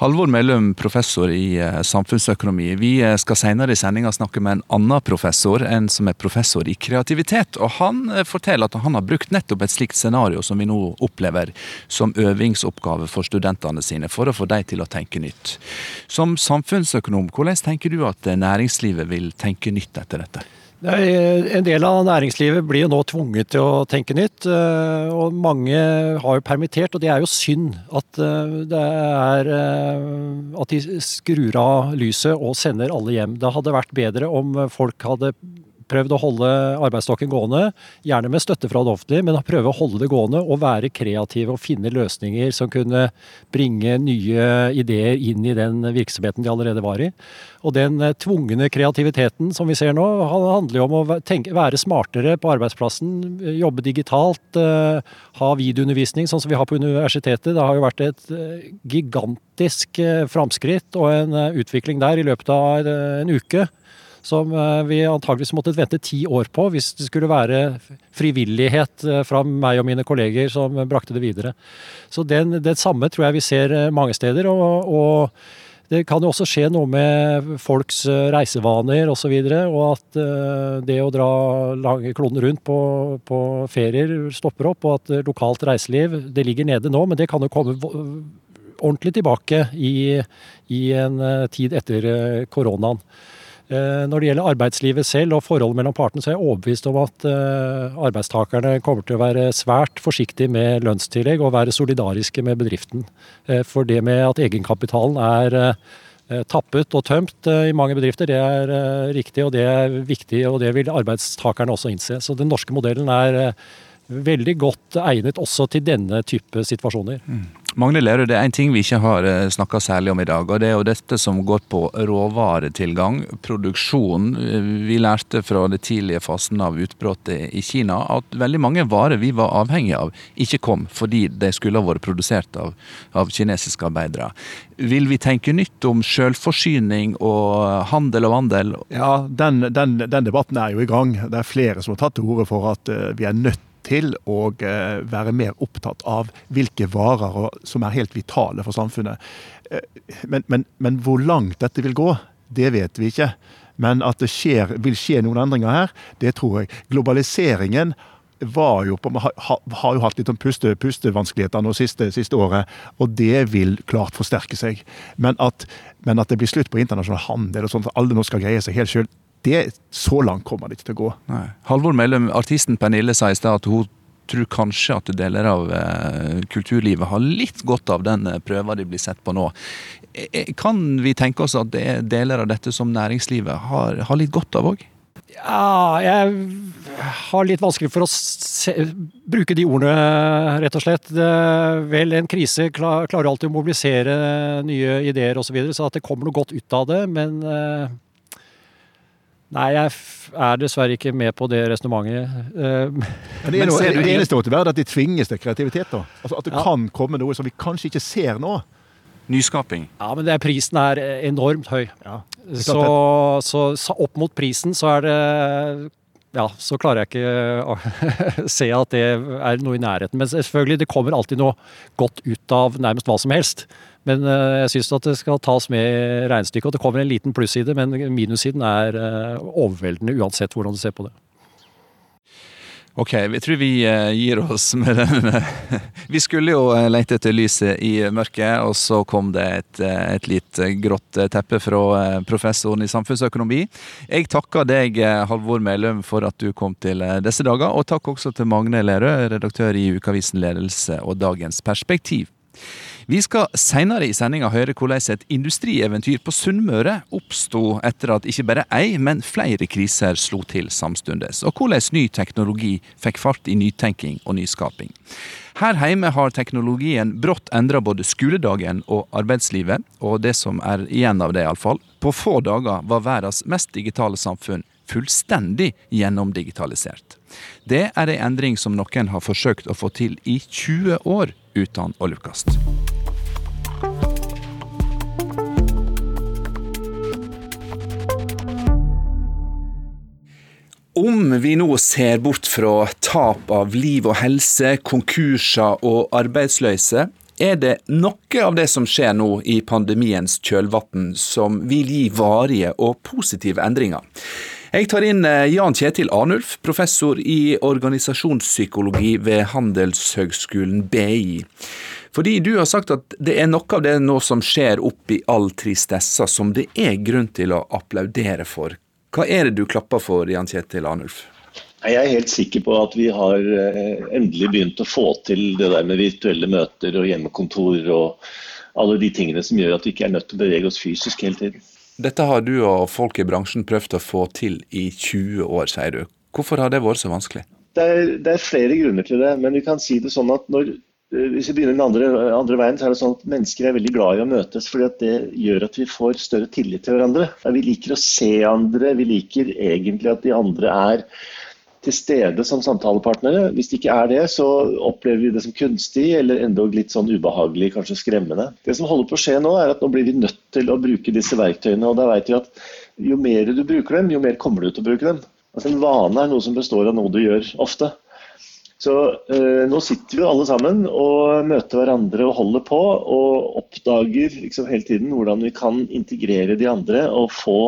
B: Halvor Mellum, professor i eh, samfunnsøkonomi. Vi eh, skal senere i sendinga snakke med en annen professor, en som er professor i kreativitet. Og Han eh, forteller at han har brukt nettopp et slikt scenario som vi nå opplever, som øvingsoppgave for studentene sine, for å få dem til å tenke nytt. Som samfunnsøkonom, hvordan tenker du at næringslivet vil tenke nytt etter dette?
G: En del av næringslivet blir jo nå tvunget til å tenke nytt. Eh, og mange har jo permittert, og det er jo synd at eh, det er At de skrur av lyset og sender alle hjem. Det hadde vært bedre om folk hadde prøvd å holde arbeidsstokken gående, gjerne med støtte fra det offentlige, men prøve å holde det gående og være kreative og finne løsninger som kunne bringe nye ideer inn i den virksomheten de allerede var i. Og den eh, tvungne kreativiteten som vi ser nå, handler jo om å tenke, være smartere på arbeidsplassen, jobbe digitalt, uh, ha videoundervisning sånn som vi har på universitetet. Det har jo vært et gigantisk framskritt og en utvikling der i løpet av en uke som eh, vi antageligvis måtte vente ti år på hvis det skulle være frivillighet eh, fra meg og mine kolleger som brakte det videre. Så den, det samme tror jeg vi ser eh, mange steder. og, og det kan jo også skje noe med folks reisevaner osv. Og, så videre, og at det å dra lange kloden rundt på, på, ferier stopper opp, og at lokalt reiseliv Det ligger nede nå, men det kan jo komme ordentlig tilbake i, i en tid etter koronaen. Eh, når det gjelder arbeidslivet selv og forholdet mellom partene, så er jeg overbevist om at eh, arbeidstakerne kommer til å være svært forsiktige med lønnstillegg og være solidariske med bedriften. Eh, for det med at egenkapitalen er tappet og tømt i mange bedrifter, det er riktig og det er viktig, og det vil arbeidstakerne også innse. Så den norske modellen er veldig godt egnet også til denne type situasjoner. Mm.
B: Magne Lerøe, det er en ting vi ikke har eh, snakka særlig om i dag. og Det er jo dette som går på råvaretilgang, produksjon. Vi lærte fra det tidlige fasen av utbruddet i Kina at veldig mange varer vi var avhengige av, ikke kom fordi de skulle ha vært produsert av, av kinesiske arbeidere. Vil vi tenke nytt om selvforsyning og handel og vandel?
H: Ja, den, den, den debatten er jo i gang. Det er flere som har tatt til orde for at eh, vi er nødt til å eh, være mer opptatt av hvilke varer som er helt vitale for samfunnet. Eh, men, men, men hvor langt dette vil gå, det vet vi ikke. Men at det skjer, vil skje noen endringer her, det tror jeg. Globaliseringen var jo på, har jo hatt litt puste, pustevanskeligheter nå siste, siste, året, og det vil klart forsterke seg. Men at, men at det blir slutt på internasjonal handel, og sånn at alle nå skal greie seg helt sjøl, det, så langt kommer det ikke til å gå.
B: Nei. Halvor Mellum, artisten Pernille sa i stad at hun tror kanskje at deler av eh, kulturlivet har litt godt av den eh, prøva de blir sett på nå. Eh, kan vi tenke oss at det er deler av dette som næringslivet har, har litt godt av òg?
G: Ja, jeg har litt vanskelig for å se, bruke de ordene, rett og slett. Det, vel, en krise klar, klarer alltid å mobilisere nye ideer osv., så, videre, så at det kommer noe godt ut av det. Men Nei, jeg er dessverre ikke med på det resonnementet.
H: Men det, er noe, det eneste måtte være at de tvinges til kreativitet. da. Altså At det ja. kan komme noe som vi kanskje ikke ser nå.
B: Nyskaping.
G: Ja, men er, prisen er enormt høy. Ja, så, så, så, opp mot prisen så er det Ja, så klarer jeg ikke å se at det er noe i nærheten. Men selvfølgelig, det kommer alltid noe godt ut av nærmest hva som helst. Men eh, jeg syns at det skal tas med i regnestykket. Og det kommer en liten plusside, men minussiden er eh, overveldende uansett hvordan du ser på det.
B: Ok, vi tror vi eh, gir oss med den. Vi skulle jo lete etter lyset i mørket, og så kom det et, et litt grått teppe fra professoren i samfunnsøkonomi. Jeg takker deg, Halvor Melum, for at du kom til disse dager. Og takk også til Magne Lerøe, redaktør i Ukeavisen Ledelse og Dagens Perspektiv. Vi skal senere i sendinga høre hvordan et industrieventyr på Sunnmøre oppsto etter at ikke bare ei, men flere kriser slo til samtidig, og hvordan ny teknologi fikk fart i nytenking og nyskaping. Her hjemme har teknologien brått endra både skoledagen og arbeidslivet, og det som er igjen av det, iallfall. På få dager var verdens mest digitale samfunn fullstendig gjennomdigitalisert. Det er ei endring som noen har forsøkt å få til i 20 år uten å lukkes. Om vi nå ser bort fra tap av liv og helse, konkurser og arbeidsløse, er det noe av det som skjer nå i pandemiens kjølvann som vil gi varige og positive endringer. Jeg tar inn eh, Jan Kjetil Arnulf, professor i organisasjonspsykologi ved Handelshøgskolen BI. Fordi du har sagt at det er noe av det nå som skjer oppi all tristessa som det er grunn til å applaudere for. Hva er det du klapper for, Jan Kjetil Arnulf?
I: Jeg er helt sikker på at vi har eh, endelig begynt å få til det der med virtuelle møter og hjemmekontor og alle de tingene som gjør at vi ikke er nødt til å bevege oss fysisk hele tiden.
B: Dette har du og folk i bransjen prøvd å få til i 20 år, sier du. Hvorfor har det vært så vanskelig?
I: Det er, det er flere grunner til det, men vi kan si det sånn at når, hvis vi begynner den andre, andre, veien, så er det sånn at mennesker er veldig glad i å møtes. fordi det gjør at vi får større tillit til hverandre. Vi liker å se andre, vi liker egentlig at de andre er til stede som samtalepartnere. Hvis de ikke er det, så opplever vi det som kunstig eller endog litt sånn ubehagelig, kanskje skremmende. Det som holder på å skje nå, er at nå blir vi nødt til å bruke disse verktøyene. og da vet vi at Jo mer du bruker dem, jo mer kommer du til å bruke dem. Altså En vane er noe som består av noe du gjør ofte. Så eh, Nå sitter vi alle sammen og møter hverandre og holder på, og oppdager liksom hele tiden hvordan vi kan integrere de andre og få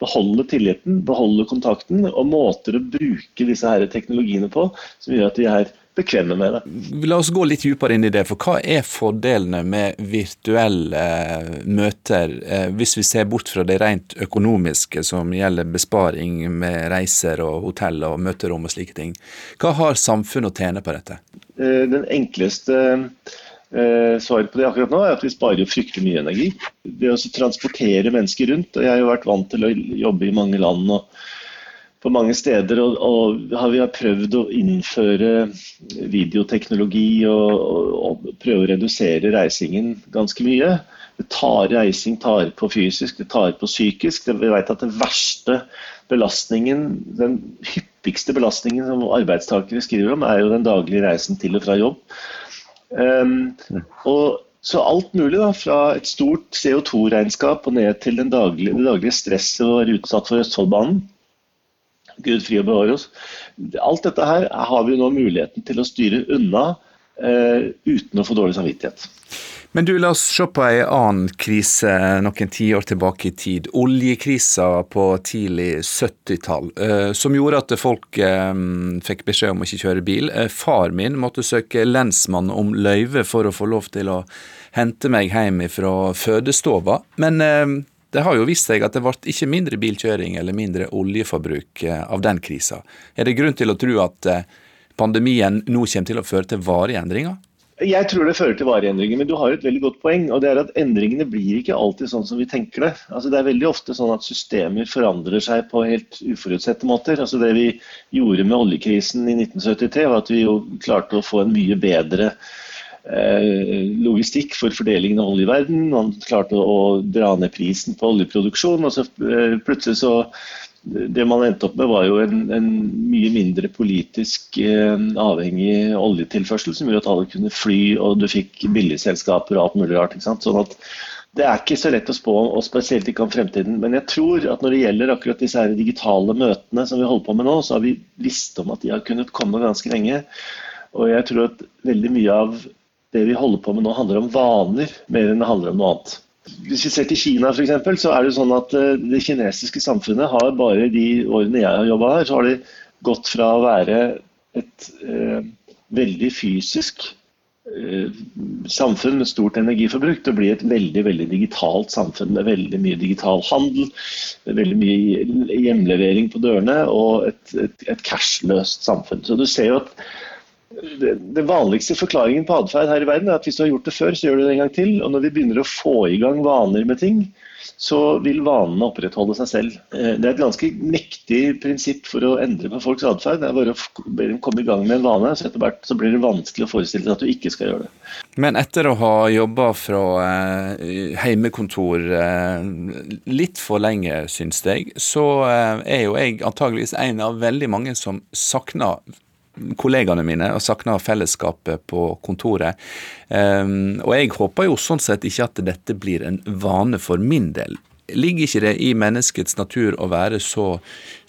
I: beholde tilliten, beholde kontakten og måter å bruke disse her teknologiene på som gjør at vi er bekvemme med det.
B: La oss gå litt dypere inn i det. for Hva er fordelene med virtuelle eh, møter, eh, hvis vi ser bort fra det rent økonomiske som gjelder besparing med reiser og hotell og møterom og slike ting? Hva har samfunnet å tjene på dette?
I: Eh, den enkleste svaret på det akkurat nå er at vi sparer fryktelig mye energi. Det å transportere mennesker rundt, og jeg har jo vært vant til å jobbe i mange land og på mange steder, og, og har vi har prøvd å innføre videoteknologi og, og, og, prøve å redusere reisingen ganske mye. Det tar reising tar på fysisk, det tar på psykisk. Vi vet at den verste belastningen, den hyppigste belastningen som arbeidstakere skriver om, er jo den daglige reisen til og fra jobb. Um, og så alt mulig, da, fra et stort CO2-regnskap og ned til daglige, det daglige stresset å være utsatt for Østfoldbanen. Gud fri og bevare oss. Alt dette her har vi nå muligheten til å styre unna uh, uten å få dårlig samvittighet.
B: Men du, la oss se på ei annen krise noen tiår tilbake i tid. Oljekrisa på tidlig 70-tall, eh, som gjorde at folk eh, fikk beskjed om å ikke kjøre bil. Eh, far min måtte søke lensmann om løyve for å få lov til å hente meg hjem fra fødestova. Men det har jo vist seg at det ble ikke mindre bilkjøring eller mindre oljeforbruk av den krisa. Er det grunn til å tro at pandemien nå kommer til å føre til varige endringer?
I: Jeg tror det fører til varige endringer, men du har et veldig godt poeng. og det er at Endringene blir ikke alltid sånn som vi tenker det. Altså, det er veldig ofte sånn at systemer forandrer seg på helt uforutsette måter. Altså, det vi gjorde med oljekrisen i 1973, var at vi klarte å få en mye bedre eh, logistikk for fordelingen av olje i verden. Man klarte å dra ned prisen på oljeproduksjon. og så eh, plutselig så det man endte opp med, var jo en, en mye mindre politisk eh, avhengig oljetilførsel, som gjorde at alle kunne fly, og du fikk billigselskaper og alt mulig rart. ikke sant? Sånn at det er ikke så lett å spå, og spesielt ikke om fremtiden. Men jeg tror at når det gjelder akkurat disse her digitale møtene som vi holder på med nå, så har vi visst om at de har kunnet komme ganske lenge. Og jeg tror at veldig mye av det vi holder på med nå, handler om vaner mer enn det handler om noe annet. Hvis vi ser til Kina eksempel, så er det sånn at eh, det kinesiske samfunnet har bare de årene jeg har jobba her, så har de gått fra å være et eh, veldig fysisk eh, samfunn med stort energiforbruk til å bli et veldig veldig digitalt samfunn med veldig mye digital handel, veldig mye hjemlevering på dørene og et, et, et cashløst samfunn. Så du ser jo at den vanligste forklaringen på atferd her i verden er at hvis du har gjort det før, så gjør du det en gang til. Og når vi begynner å få i gang vaner med ting, så vil vanene opprettholde seg selv. Eh, det er et ganske mektig prinsipp for å endre på folks atferd. Det er bare å komme i gang med en vane, så etter hvert så blir det vanskelig å forestille seg at du ikke skal gjøre det.
B: Men etter å ha jobba fra eh, heimekontor eh, litt for lenge, syns jeg, så eh, er jo jeg antageligvis en av veldig mange som savner kollegaene mine og savner fellesskapet på kontoret. Um, og jeg håper jo sånn sett ikke at dette blir en vane for min del. Ligger ikke det i menneskets natur å være så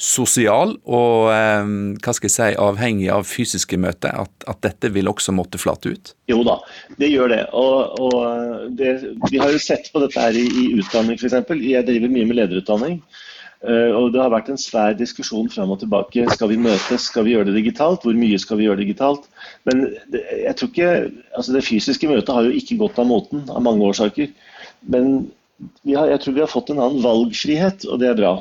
B: sosial og um, hva skal jeg si, avhengig av fysiske møter, at, at, dette vil også måtte flate ut?
I: Jo da, det gjør det. Og, og det, vi har jo sett på dette her i, i utdanning f.eks. Jeg driver mye med lederutdanning. Eh, og Det har vært en svær diskusjon fram og tilbake. Skal vi møtes, skal vi gjøre det digitalt? Hvor mye skal vi gjøre det digitalt? Men jeg tror ikke, altså det fysiske møtet har jo ikke gått av moten av mange årsaker. Men har, jeg tror vi har fått en annen valgfrihet, og det er bra.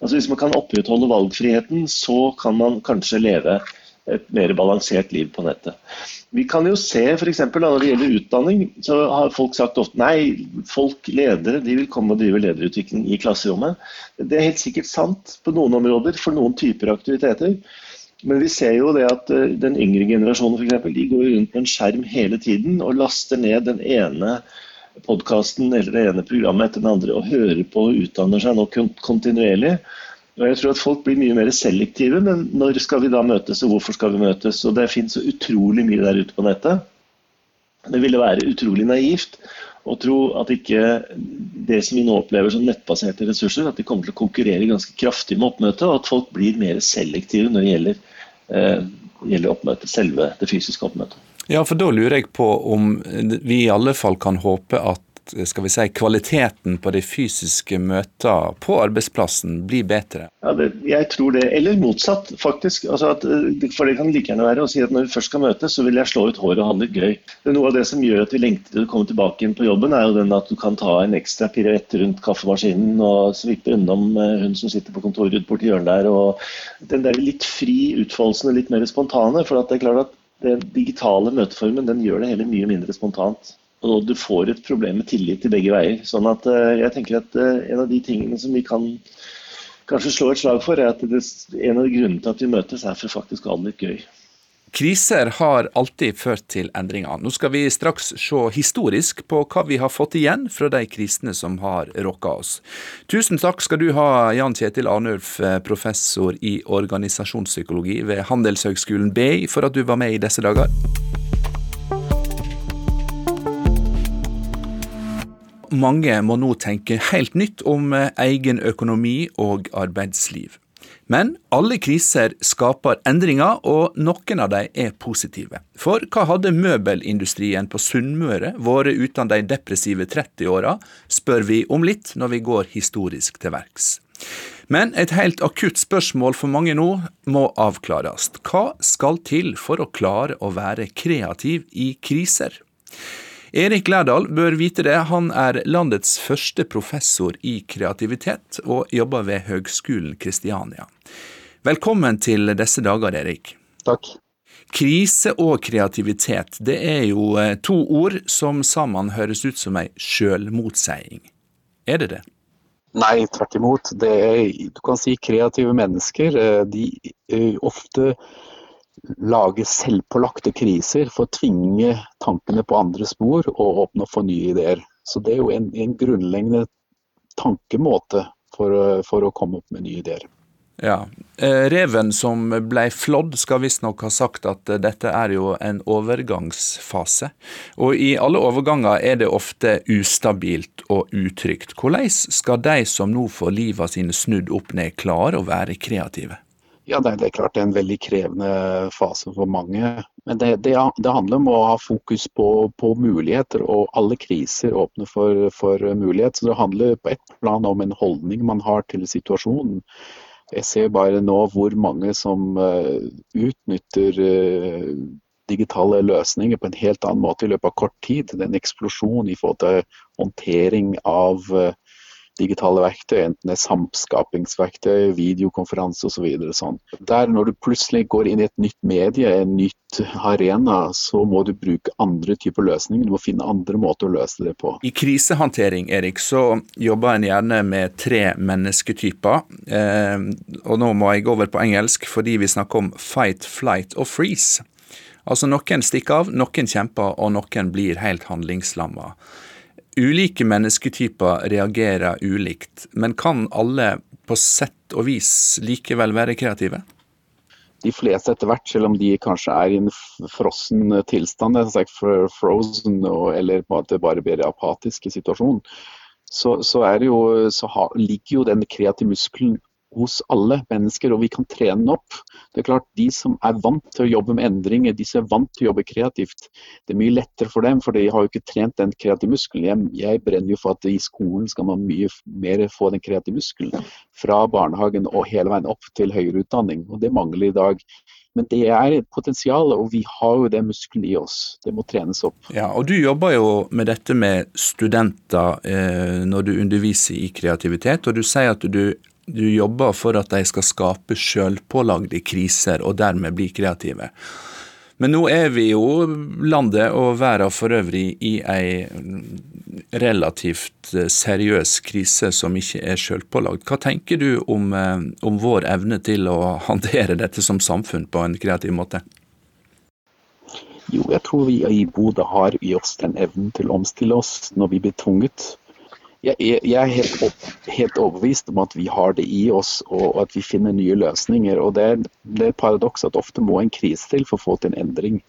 I: Altså Hvis man kan opprettholde valgfriheten, så kan man kanskje leve et mer balansert liv på nettet. Vi kan jo se f.eks. når det gjelder utdanning, så har folk sagt ofte nei, folk ledere de vil komme og drive lederutvikling i klasserommet. Det er helt sikkert sant på noen områder, for noen typer aktiviteter. Men vi ser jo det at eh, den yngre generasjonen for eksempel, de går rundt med en skjerm hele tiden og laster ned den ene podkasten eller det ene programmet etter den andre og hører på og utdanner seg nå kontinuerlig. Og jeg tror at Folk blir mye mer selektive, men når skal vi da møtes, og hvorfor skal vi møtes? Og Det finnes så utrolig mye der ute på nettet. Det ville være utrolig naivt å tro at ikke det som vi nå opplever som nettbaserte ressurser, at de kommer til å konkurrere ganske kraftig med oppmøtet, og at folk blir mer selektive når det gjelder, eh, gjelder oppmøtet, selve det fysiske oppmøtet.
B: Ja, for da lurer jeg på om vi i alle fall kan håpe at skal vi si, kvaliteten på de fysiske møtene på arbeidsplassen blir bedre?
I: Ja, det, jeg tror det. Eller motsatt, faktisk. Altså at, eh, for det kan like gjerne være å si at når vi først skal møtes, så vil jeg slå ut håret og ha det litt gøy. Noe av det som gjør at vi lengter til å komme tilbake igjen på jobben, er jo den at du kan ta en ekstra piruett rundt kaffemaskinen og svippe unnom eh, hun som sitter på kontoret borti hjørnet der. og Den der litt fri utfoldelsen og litt mer spontane. for det er klart at den digitale møteformen den gjør det hele mye mindre spontant. Og du får et problem med tillit til begge veier. Sånn at eh, jeg tenker at eh, En av de tingene som vi kan kanskje slå et slag for, er at det, en av grunnene til at vi møtes, er for faktisk å ha det litt gøy.
B: Kriser har alltid ført til endringer. Nå skal vi straks se historisk på hva vi har fått igjen fra de krisene som har råka oss. Tusen takk skal du ha, Jan Kjetil Arnulf, eh, professor i organisasjonspsykologi ved Handelshøgskolen BI, for at du var med i disse dager. Mange må nå tenke helt nytt om eh, egen økonomi og arbeidsliv. Men alle kriser skaper endringer, og noen av dem er positive. For hva hadde møbelindustrien på Sunnmøre vært uten de depressive 30-åra, spør vi om litt når vi går historisk til verks. Men et helt akutt spørsmål for mange nå må avklares. Hva skal til for å klare å være kreativ i kriser? Erik Lærdal bør vite det. Han er landets første professor i kreativitet, og jobber ved Høgskolen Kristiania. Velkommen til disse dager, Erik.
J: Takk.
B: Krise og kreativitet, det er jo eh, to ord som sammen høres ut som ei sjølmotseiing. Er det det?
J: Nei, tvert imot. Det er, du kan si kreative mennesker. Eh, de eh, ofte lage selvpålagte kriser for å tvinge tankene på andre spor og åpne opp for nye ideer. Så det er jo en, en grunnleggende tankemåte for, for, å komme opp med nye ideer.
B: Ja. Eh, reven som ble flådd skal visstnok ha sagt at dette er jo en overgangsfase. Og i alle overganger er det ofte ustabilt og utrygt. Hvordan skal de som nå får livet sine snudd opp ned, klare å være kreative?
J: Ja, det, er klart det er en veldig krevende fase for mange. Men det, det, det handler om å ha fokus på, på, muligheter, og alle kriser åpner for, for mulighet. Så det handler på ett plan om en holdning man har til situasjonen. Jeg ser bare nå hvor mange som uh, utnytter uh, digitale løsninger på en helt annen måte i løpet av kort tid. Det er en eksplosjon i forhold til håndtering av digitale verktøy, enten det er samskapingsverktøy, videokonferanse osv. Så sånn. Der Når du plutselig går inn i et nytt medie, en nytt arena, så må du bruke andre typer løsninger. Du må finne andre måter å løse det på.
B: I krisehåndtering Erik, så jobber en gjerne med tre mennesketyper. Eh, og nå må jeg gå over på engelsk fordi vi snakker om fight, flight og freeze. Altså Noen stikker av, noen kjemper, og noen blir helt handlingslamma. Ulike mennesketyper reagerer ulikt, men kan alle på sett og vis likevel være kreative?
J: De fleste etter hvert, selv om de kanskje er i en frossen tilstand, frozen, eller bare blir apatisk i situasjonen, så, så, jo, så ha, ligger jo den kreative muskelen hos alle mennesker, og vi kan trene den opp. Det er klart, De som er vant til å jobbe med endringer, de som er vant til å jobbe kreativt, det er mye lettere for dem, for de har jo ikke trent den kreative muskelen. Jeg, jeg brenner jo for at i skolen skal man mye mer få den kreative muskelen. Fra barnehagen og hele veien opp til høyere utdanning. og Det mangler i dag. Men det er et potensial, og vi har jo det muskelen i oss. Det må trenes opp.
B: Ja, og Du jobber jo med dette med studenter eh, når du underviser i kreativitet, og du sier at du du jobber for at de skal skape sjølpålagde kriser, og dermed bli kreative. Men nå er vi jo landet og verden for øvrig i ei relativt seriøs krise som ikke er sjølpålagd. Hva tenker du om, om vår evne til å håndtere dette som samfunn på en kreativ måte?
J: Jo, jeg tror vi i Bodø har i oss den evnen til å omstille oss når vi blir tvunget. Jeg, jeg er helt, opp, helt, overbevist om at vi har det i oss, og at vi finner nye løsninger. og Det, det er et paradoks at ofte må en krise til for å få til en endring.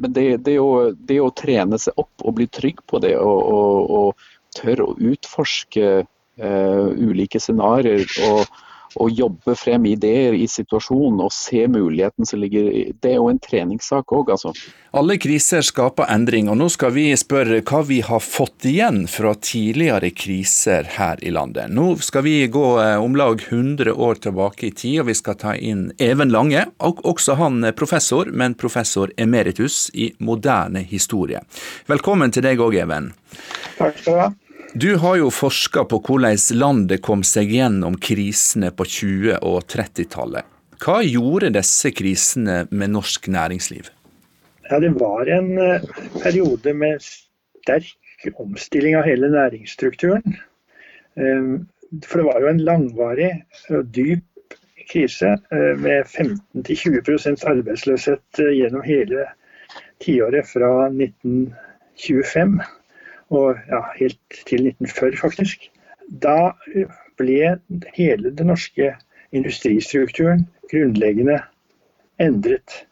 J: Men det, det, å, det å, trene seg opp og bli trygg på det, og, og, og tørre å utforske uh, ulike scenarioer og, å jobbe frem ideer i situasjonen og se muligheten som ligger i Det er jo en treningssak òg, altså.
B: Alle kriser skaper endring, og nå skal vi spørre hva vi har fått igjen fra tidligere kriser her i landet. Nå skal vi gå eh, om lag 100 år tilbake i tid, og vi skal ta inn Even Lange. Og også han er professor, men professor emeritus i moderne historie. Velkommen til deg òg, Even.
K: Takk skal du ha.
B: Du har jo forska på hvordan landet kom seg gjennom krisene på 20- og 30-tallet. Hva gjorde disse krisene med norsk næringsliv?
K: Ja, Det var en uh, periode med sterk omstilling av hele næringsstrukturen. Um, for det var jo en langvarig og dyp krise uh, med 15-20 arbeidsløshet uh, gjennom hele tiåret fra 1925 og ja, helt til 1940 faktisk. Da ble hele den norske industristrukturen grunnleggende endret.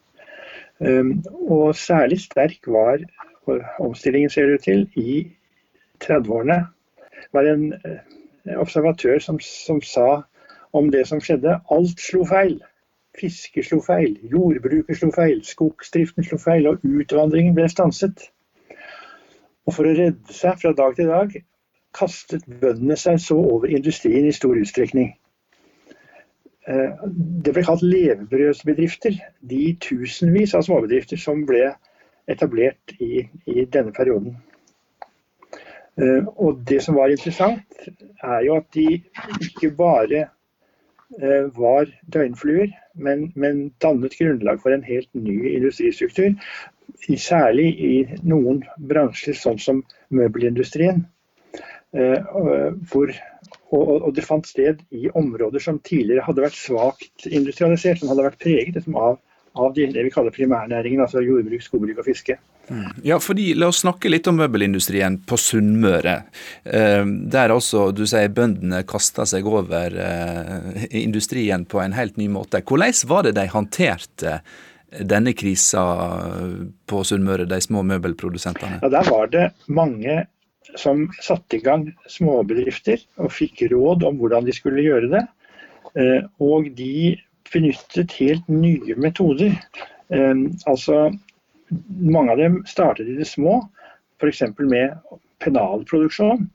K: Um, og særlig sterk var omstillingen, ser det ut til, i 30-årene. Det var en eh, observatør som, som sa om det som skjedde alt slo feil. Fiske slo feil, jordbruket slo feil, skogsdriften slo feil, og utvandringen ble stanset. Og for å redde seg fra dag til dag kastet bøndene seg så over industrien i stor utstrekning. Eh, det ble kalt levebrødsbedrifter, de tusenvis av småbedrifter som ble etablert i, i denne perioden. Eh, og det som var interessant, er jo at de ikke bare eh, var døgnfluer, men, men dannet grunnlag for en helt ny industristruktur særlig i noen bransjer, sånn som møbelindustrien. Eh, hvor, og, det fant sted i områder som tidligere hadde vært svakt industrialisert, som hadde vært preget liksom, av, av det vi kaller primærnæringen, altså jordbruk, skogbruk og fiske.
B: Mm. Ja, fordi La oss snakke litt om møbelindustrien på Sunnmøre. Eh, der altså, du sier bøndene kasta seg over eh, industrien på en helt ny måte. Hvordan var det de håndterte denne krisa på Sunnmøre, de små møbelprodusentene?
K: Ja, Der var det mange som satte i gang småbedrifter og fikk råd om hvordan de skulle gjøre det. Eh, og de benyttet helt nye metoder. Eh, altså, mange av dem startet i det små, f.eks. med pennalproduksjon.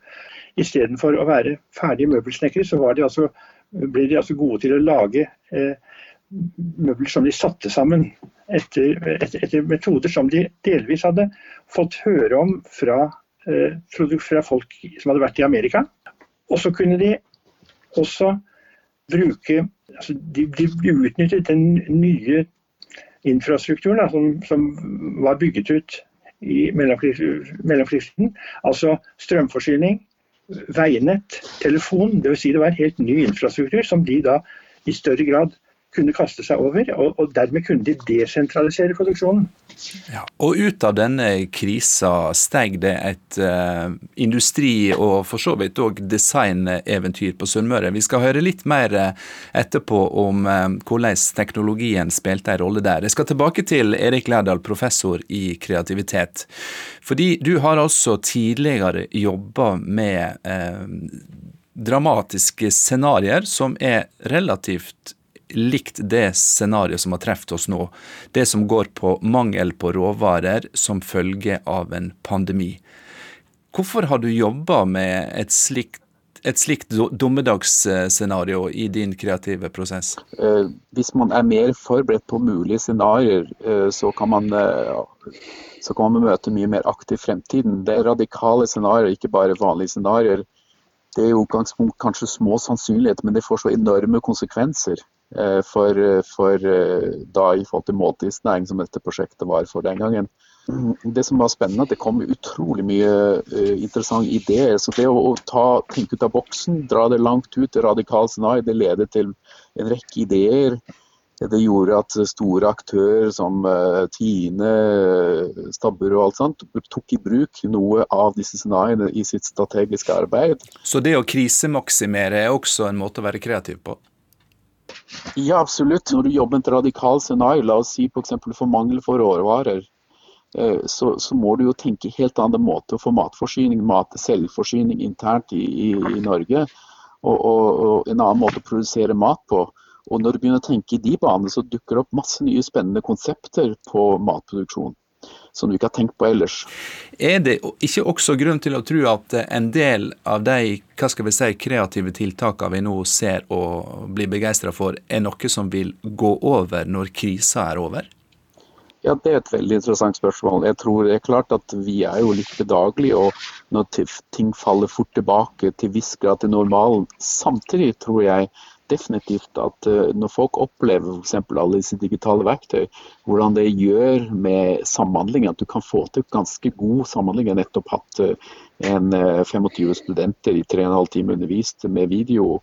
K: Istedenfor å være ferdige møbelsnekkere, så de altså, ble de altså gode til å lage eh, møbler som de satte sammen etter, etter, etter, metoder som de delvis hadde fått høre om fra, eh, fra folk som hadde vært i Amerika. Og så kunne de også bruke altså de, de utnyttet den nye infrastrukturen da, som, som, var bygget ut i mellomkrigstiden. Altså strømforsyning, veinett, telefon. Dvs. Si det var en helt ny infrastruktur som de da i større grad kunne kaste seg over, og, og dermed kunne de desentralisere produksjonen.
B: Ja, og ut av denne krisa steg det et uh, industri- og for så vidt òg designeventyr på Sunnmøre. Vi skal høre litt mer eh, etterpå om uh, hvordan teknologien spilte en rolle der. Jeg skal tilbake til Erik Lærdal, professor i kreativitet. Fordi du har altså tidligere jobba med uh, dramatiske scenarioer som er relativt likt det scenarioet som har truffet oss nå. Det som går på mangel på råvarer som følge av en pandemi. Hvorfor har du jobba med et slikt et slikt dommedagsscenario i din kreative prosess?
J: Eh, hvis man er mer forberedt på mulige scenarioer, eh, så, kan man, eh, så kan man møte mye mer aktivt fremtiden. Det er radikale scenarioer, ikke bare vanlige scenarioer. det er utgangspunkt kanskje små sannsynligheter, men det får så enorme konsekvenser for, for da i forhold til måltidsnæring, som dette prosjektet var for den gangen. Det som var spennende, at det kom utrolig mye interessante ideer. Så det å, ta, tenke ut av boksen, dra det langt ut, radikalt scenario, det leder til en rekke ideer. Det gjorde at store aktører som Tine, Stabburet og alt sånt tok i bruk noe av disse scenarioene i sitt strategiske arbeid.
B: Så det å krisemaksimere er også en måte å være kreativ på?
J: Ja, absolutt. Når du jobber med et radikalt scenario, la oss si f.eks. for, for mangel for råvarer, uh, så, så, må du jo tenke helt annen måte å få matforsyning, mat selvforsyning internt i, i, i Norge. Og, og, og en annen måte å produsere mat på. Og når du begynner å tenke i de banene, så dukker det opp masse nye spennende konsepter på matproduksjon. Som du ikke har tenkt på ellers.
B: Er det ikke også grunn til å tro at en del av de hva skal vi si, kreative tiltakene vi nå ser og blir begeistra for, er noe som vil gå over når krisa er over?
J: Ja, Det er et veldig interessant spørsmål. Jeg tror det er klart at Vi er jo litt bedagelige og når ting faller fort tilbake til viss grad til normalen. Samtidig tror jeg definitivt at uh, når folk opplever f.eks. alle disse digitale verktøy, hvordan det gjør med samhandling, at du kan få til ganske god samhandling. Jeg har nettopp hatt uh, en uh, 25 studenter i 3,5 timer undervist med video,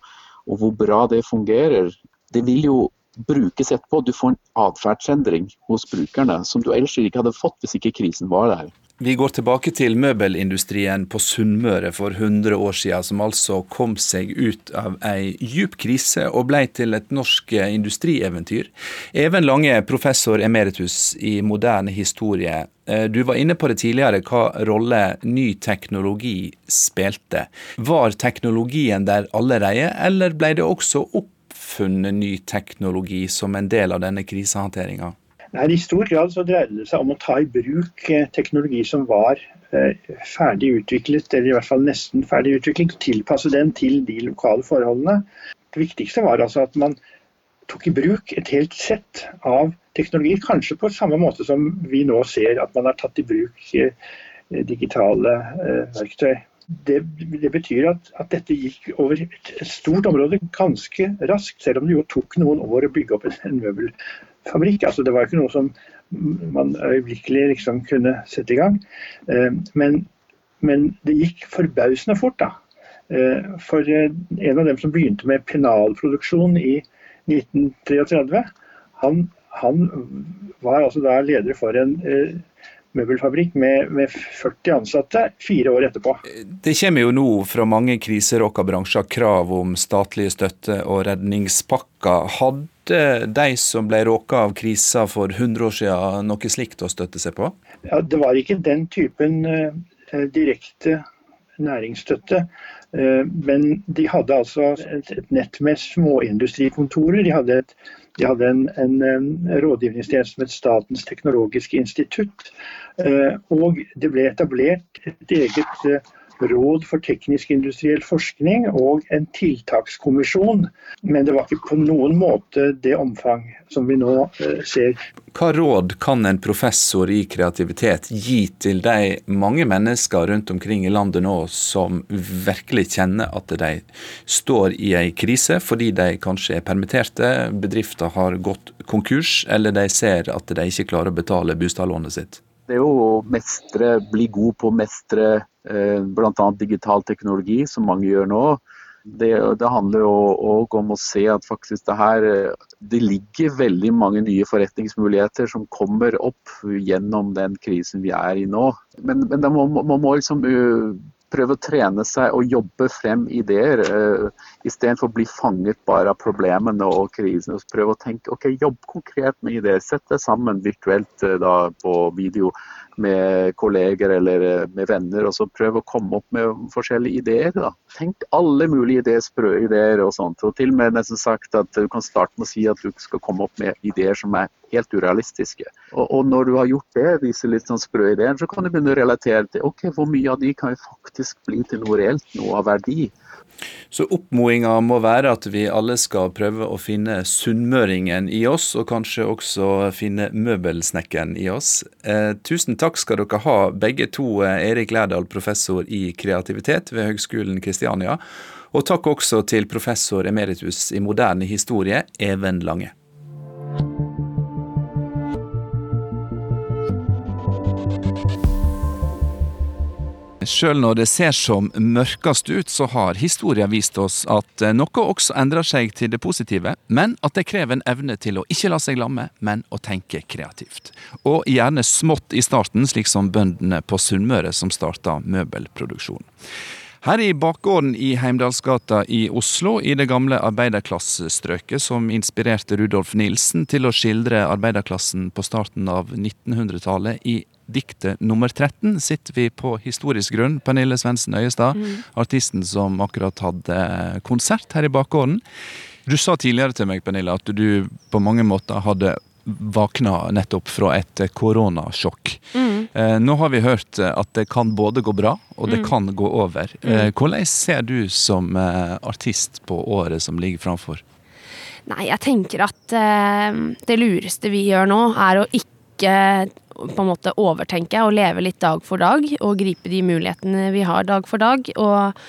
J: og hvor bra det fungerer. Det vil jo brukes etterpå. Du får en atferdsendring hos brukerne som du ellers ikke hadde fått hvis ikke krisen var der.
B: Vi går tilbake til møbelindustrien på Sunnmøre for 100 år siden, som altså kom seg ut av ei djup krise og ble til et norsk industrieventyr. Even Lange, professor emeritus i moderne historie. Eh, du var inne på det tidligere, hva rolle ny teknologi spilte. Var teknologien der allerede, eller ble det også oppfunnet ny teknologi som en del av denne krisehåndteringa?
K: Nei, I stor grad så dreide det seg om å ta i bruk eh, teknologi som var eh, ferdig utviklet, eller i hvert fall nesten ferdig utviklet, tilpasse den til de lokale forholdene. Det viktigste var altså at man tok i bruk et helt sett av teknologi, kanskje på samme måte som vi nå ser at man har tatt i bruk eh, digitale verktøy. Det, det, betyr at, at, dette gikk over et stort område ganske raskt, selv om det jo tok noen år å bygge opp en møbel, fabrikk. Altså, det var ikke noe som man øyeblikkelig liksom kunne sette i gang. Eh, men, men det gikk forbausende fort. da. Eh, for eh, en av dem som begynte med pennalproduksjon i 1933, han, han, var altså da leder for en møbelfabrikk med, med, 40 ansatte fire år etterpå.
B: Det kommer jo nå fra mange kriseråka bransjer krav om statlige støtte og redningspakker. Hadde de som ble råka av krisa for 100 år siden noe slikt å støtte seg på?
K: Ja, det var ikke den typen uh, direkte næringsstøtte. Uh, men de hadde altså et, et nett med småindustrikontorer. De hadde et de hadde en, en, en rådgivningstjeneste med Statens teknologiske institutt. Eh, og det ble etablert et eget eh, råd for teknisk industriell forskning og en tiltakskommisjon. Men det var ikke på noen måte det omfang som vi nå eh, ser.
B: Hva råd kan en professor i kreativitet gi til de mange mennesker rundt omkring i landet nå som virkelig kjenner at de står i en krise fordi de kanskje er permitterte, bedrifter har gått konkurs, eller de ser at de ikke klarer å betale bostadlånet sitt?
J: Det er jo å mestre, bli god på å mestre bl.a. digital teknologi, som mange gjør nå. Det, det handler òg om å se at faktisk det her eh, Det ligger veldig mange nye forretningsmuligheter som kommer opp gjennom den krisen vi er i nå. Men, men må, man må liksom uh, prøve å trene seg og jobbe frem ideer, uh, istedenfor å bli fanget bare av problemene og krisene. Prøve å tenke ok, jobb konkret med ideer. Sett det sammen virtuelt uh, da, på video med kolleger eller uh, med venner, og så prøve å komme opp med forskjellige ideer. Da. Tenk alle mulige ideer, sprø ideer og sånt. Og til og med nesten sagt at du kan starte med å si at du skal komme opp med ideer som er helt urealistiske. Og, og når du har gjort det, disse litt sånn sprø ideene, så kan du begynne å relatere til ok, hvor mye av de kan faktisk bli til noe reelt, noe av verdi.
B: Så oppmodinga må være at vi alle skal prøve å finne sunnmøringen i oss, og kanskje også finne møbelsnekkeren i oss. Eh, tusen takk skal dere ha, begge to. Eh, Erik Lærdal, professor i kreativitet ved Høgskolen Kristiania. Og takk også til professor emeritus i moderne historie, Even Lange. Sjøl når det ser som mørkest ut, så har historien vist oss at eh, noe også endrer seg til det positive, men at det krever en evne til å ikke la seg lamme, men å tenke kreativt. Og gjerne smått i starten, slik som bøndene på Sunnmøre som starta møbelproduksjon. Her i bakgården i Heimdalsgata i Oslo, i det gamle arbeiderklassestrøket som inspirerte Rudolf Nilsen til å skildre arbeiderklassen på starten av 1900-tallet i diktet nummer 13 sitter vi på historisk grunn. Pernille Svendsen Øyestad, mm. artisten som akkurat hadde konsert her i bakgården. Du sa tidligere til meg, Pernille, at du på mange måter hadde våkna nettopp fra et koronasjokk. Mm. Eh, nå har vi hørt at det kan både gå bra, og det mm. kan gå over. Eh, mm. hvordan ser du som eh, artist på året som ligger framfor?
C: Nei, jeg tenker at eh, det lureste vi gjør nå, er å ikke på en måte overtenke og leve litt dag for dag, og gripe de mulighetene vi har dag for dag. Og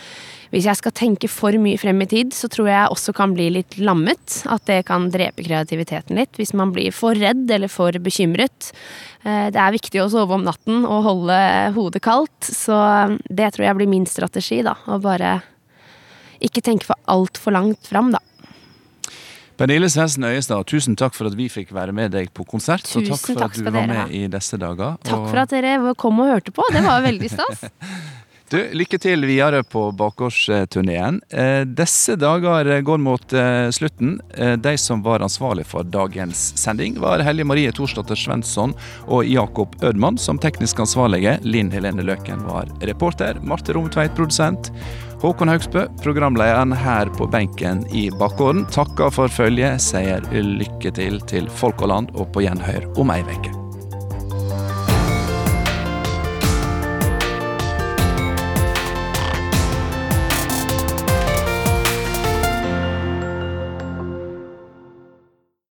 C: hvis jeg skal tenke for mye frem i tid, så tror jeg også kan bli litt lammet. At det kan drepe kreativiteten litt, hvis man blir for redd eller for bekymret. Eh, det er viktig å sove om natten og holde hodet kaldt, så det tror jeg blir min strategi, da. Å bare ikke tenke for altfor langt fram, da.
B: Pernille Svendsen Øyestad, tusen takk for at vi fikk være med deg på konsert.
C: Tusen
B: og takk for
C: takk
B: at du var med i disse dager.
C: Takk for at dere kom og hørte på. Det var veldig stas.
B: Du, lykke til videre på bakgårdsturneen. Eh, disse dager går mot eh, slutten. Eh, de som var ansvarlig for dagens sending, var Hellige Marie Thorsdatter Svensson og Jakob Ødmann som teknisk ansvarlige. Linn Helene Løken var reporter. Marte Romtveit produsent. Håkon Haugsbø, programlederen her på benken i bakgården, takker for følget, sier lykke til til folk og land og på gjenhør om ei uke.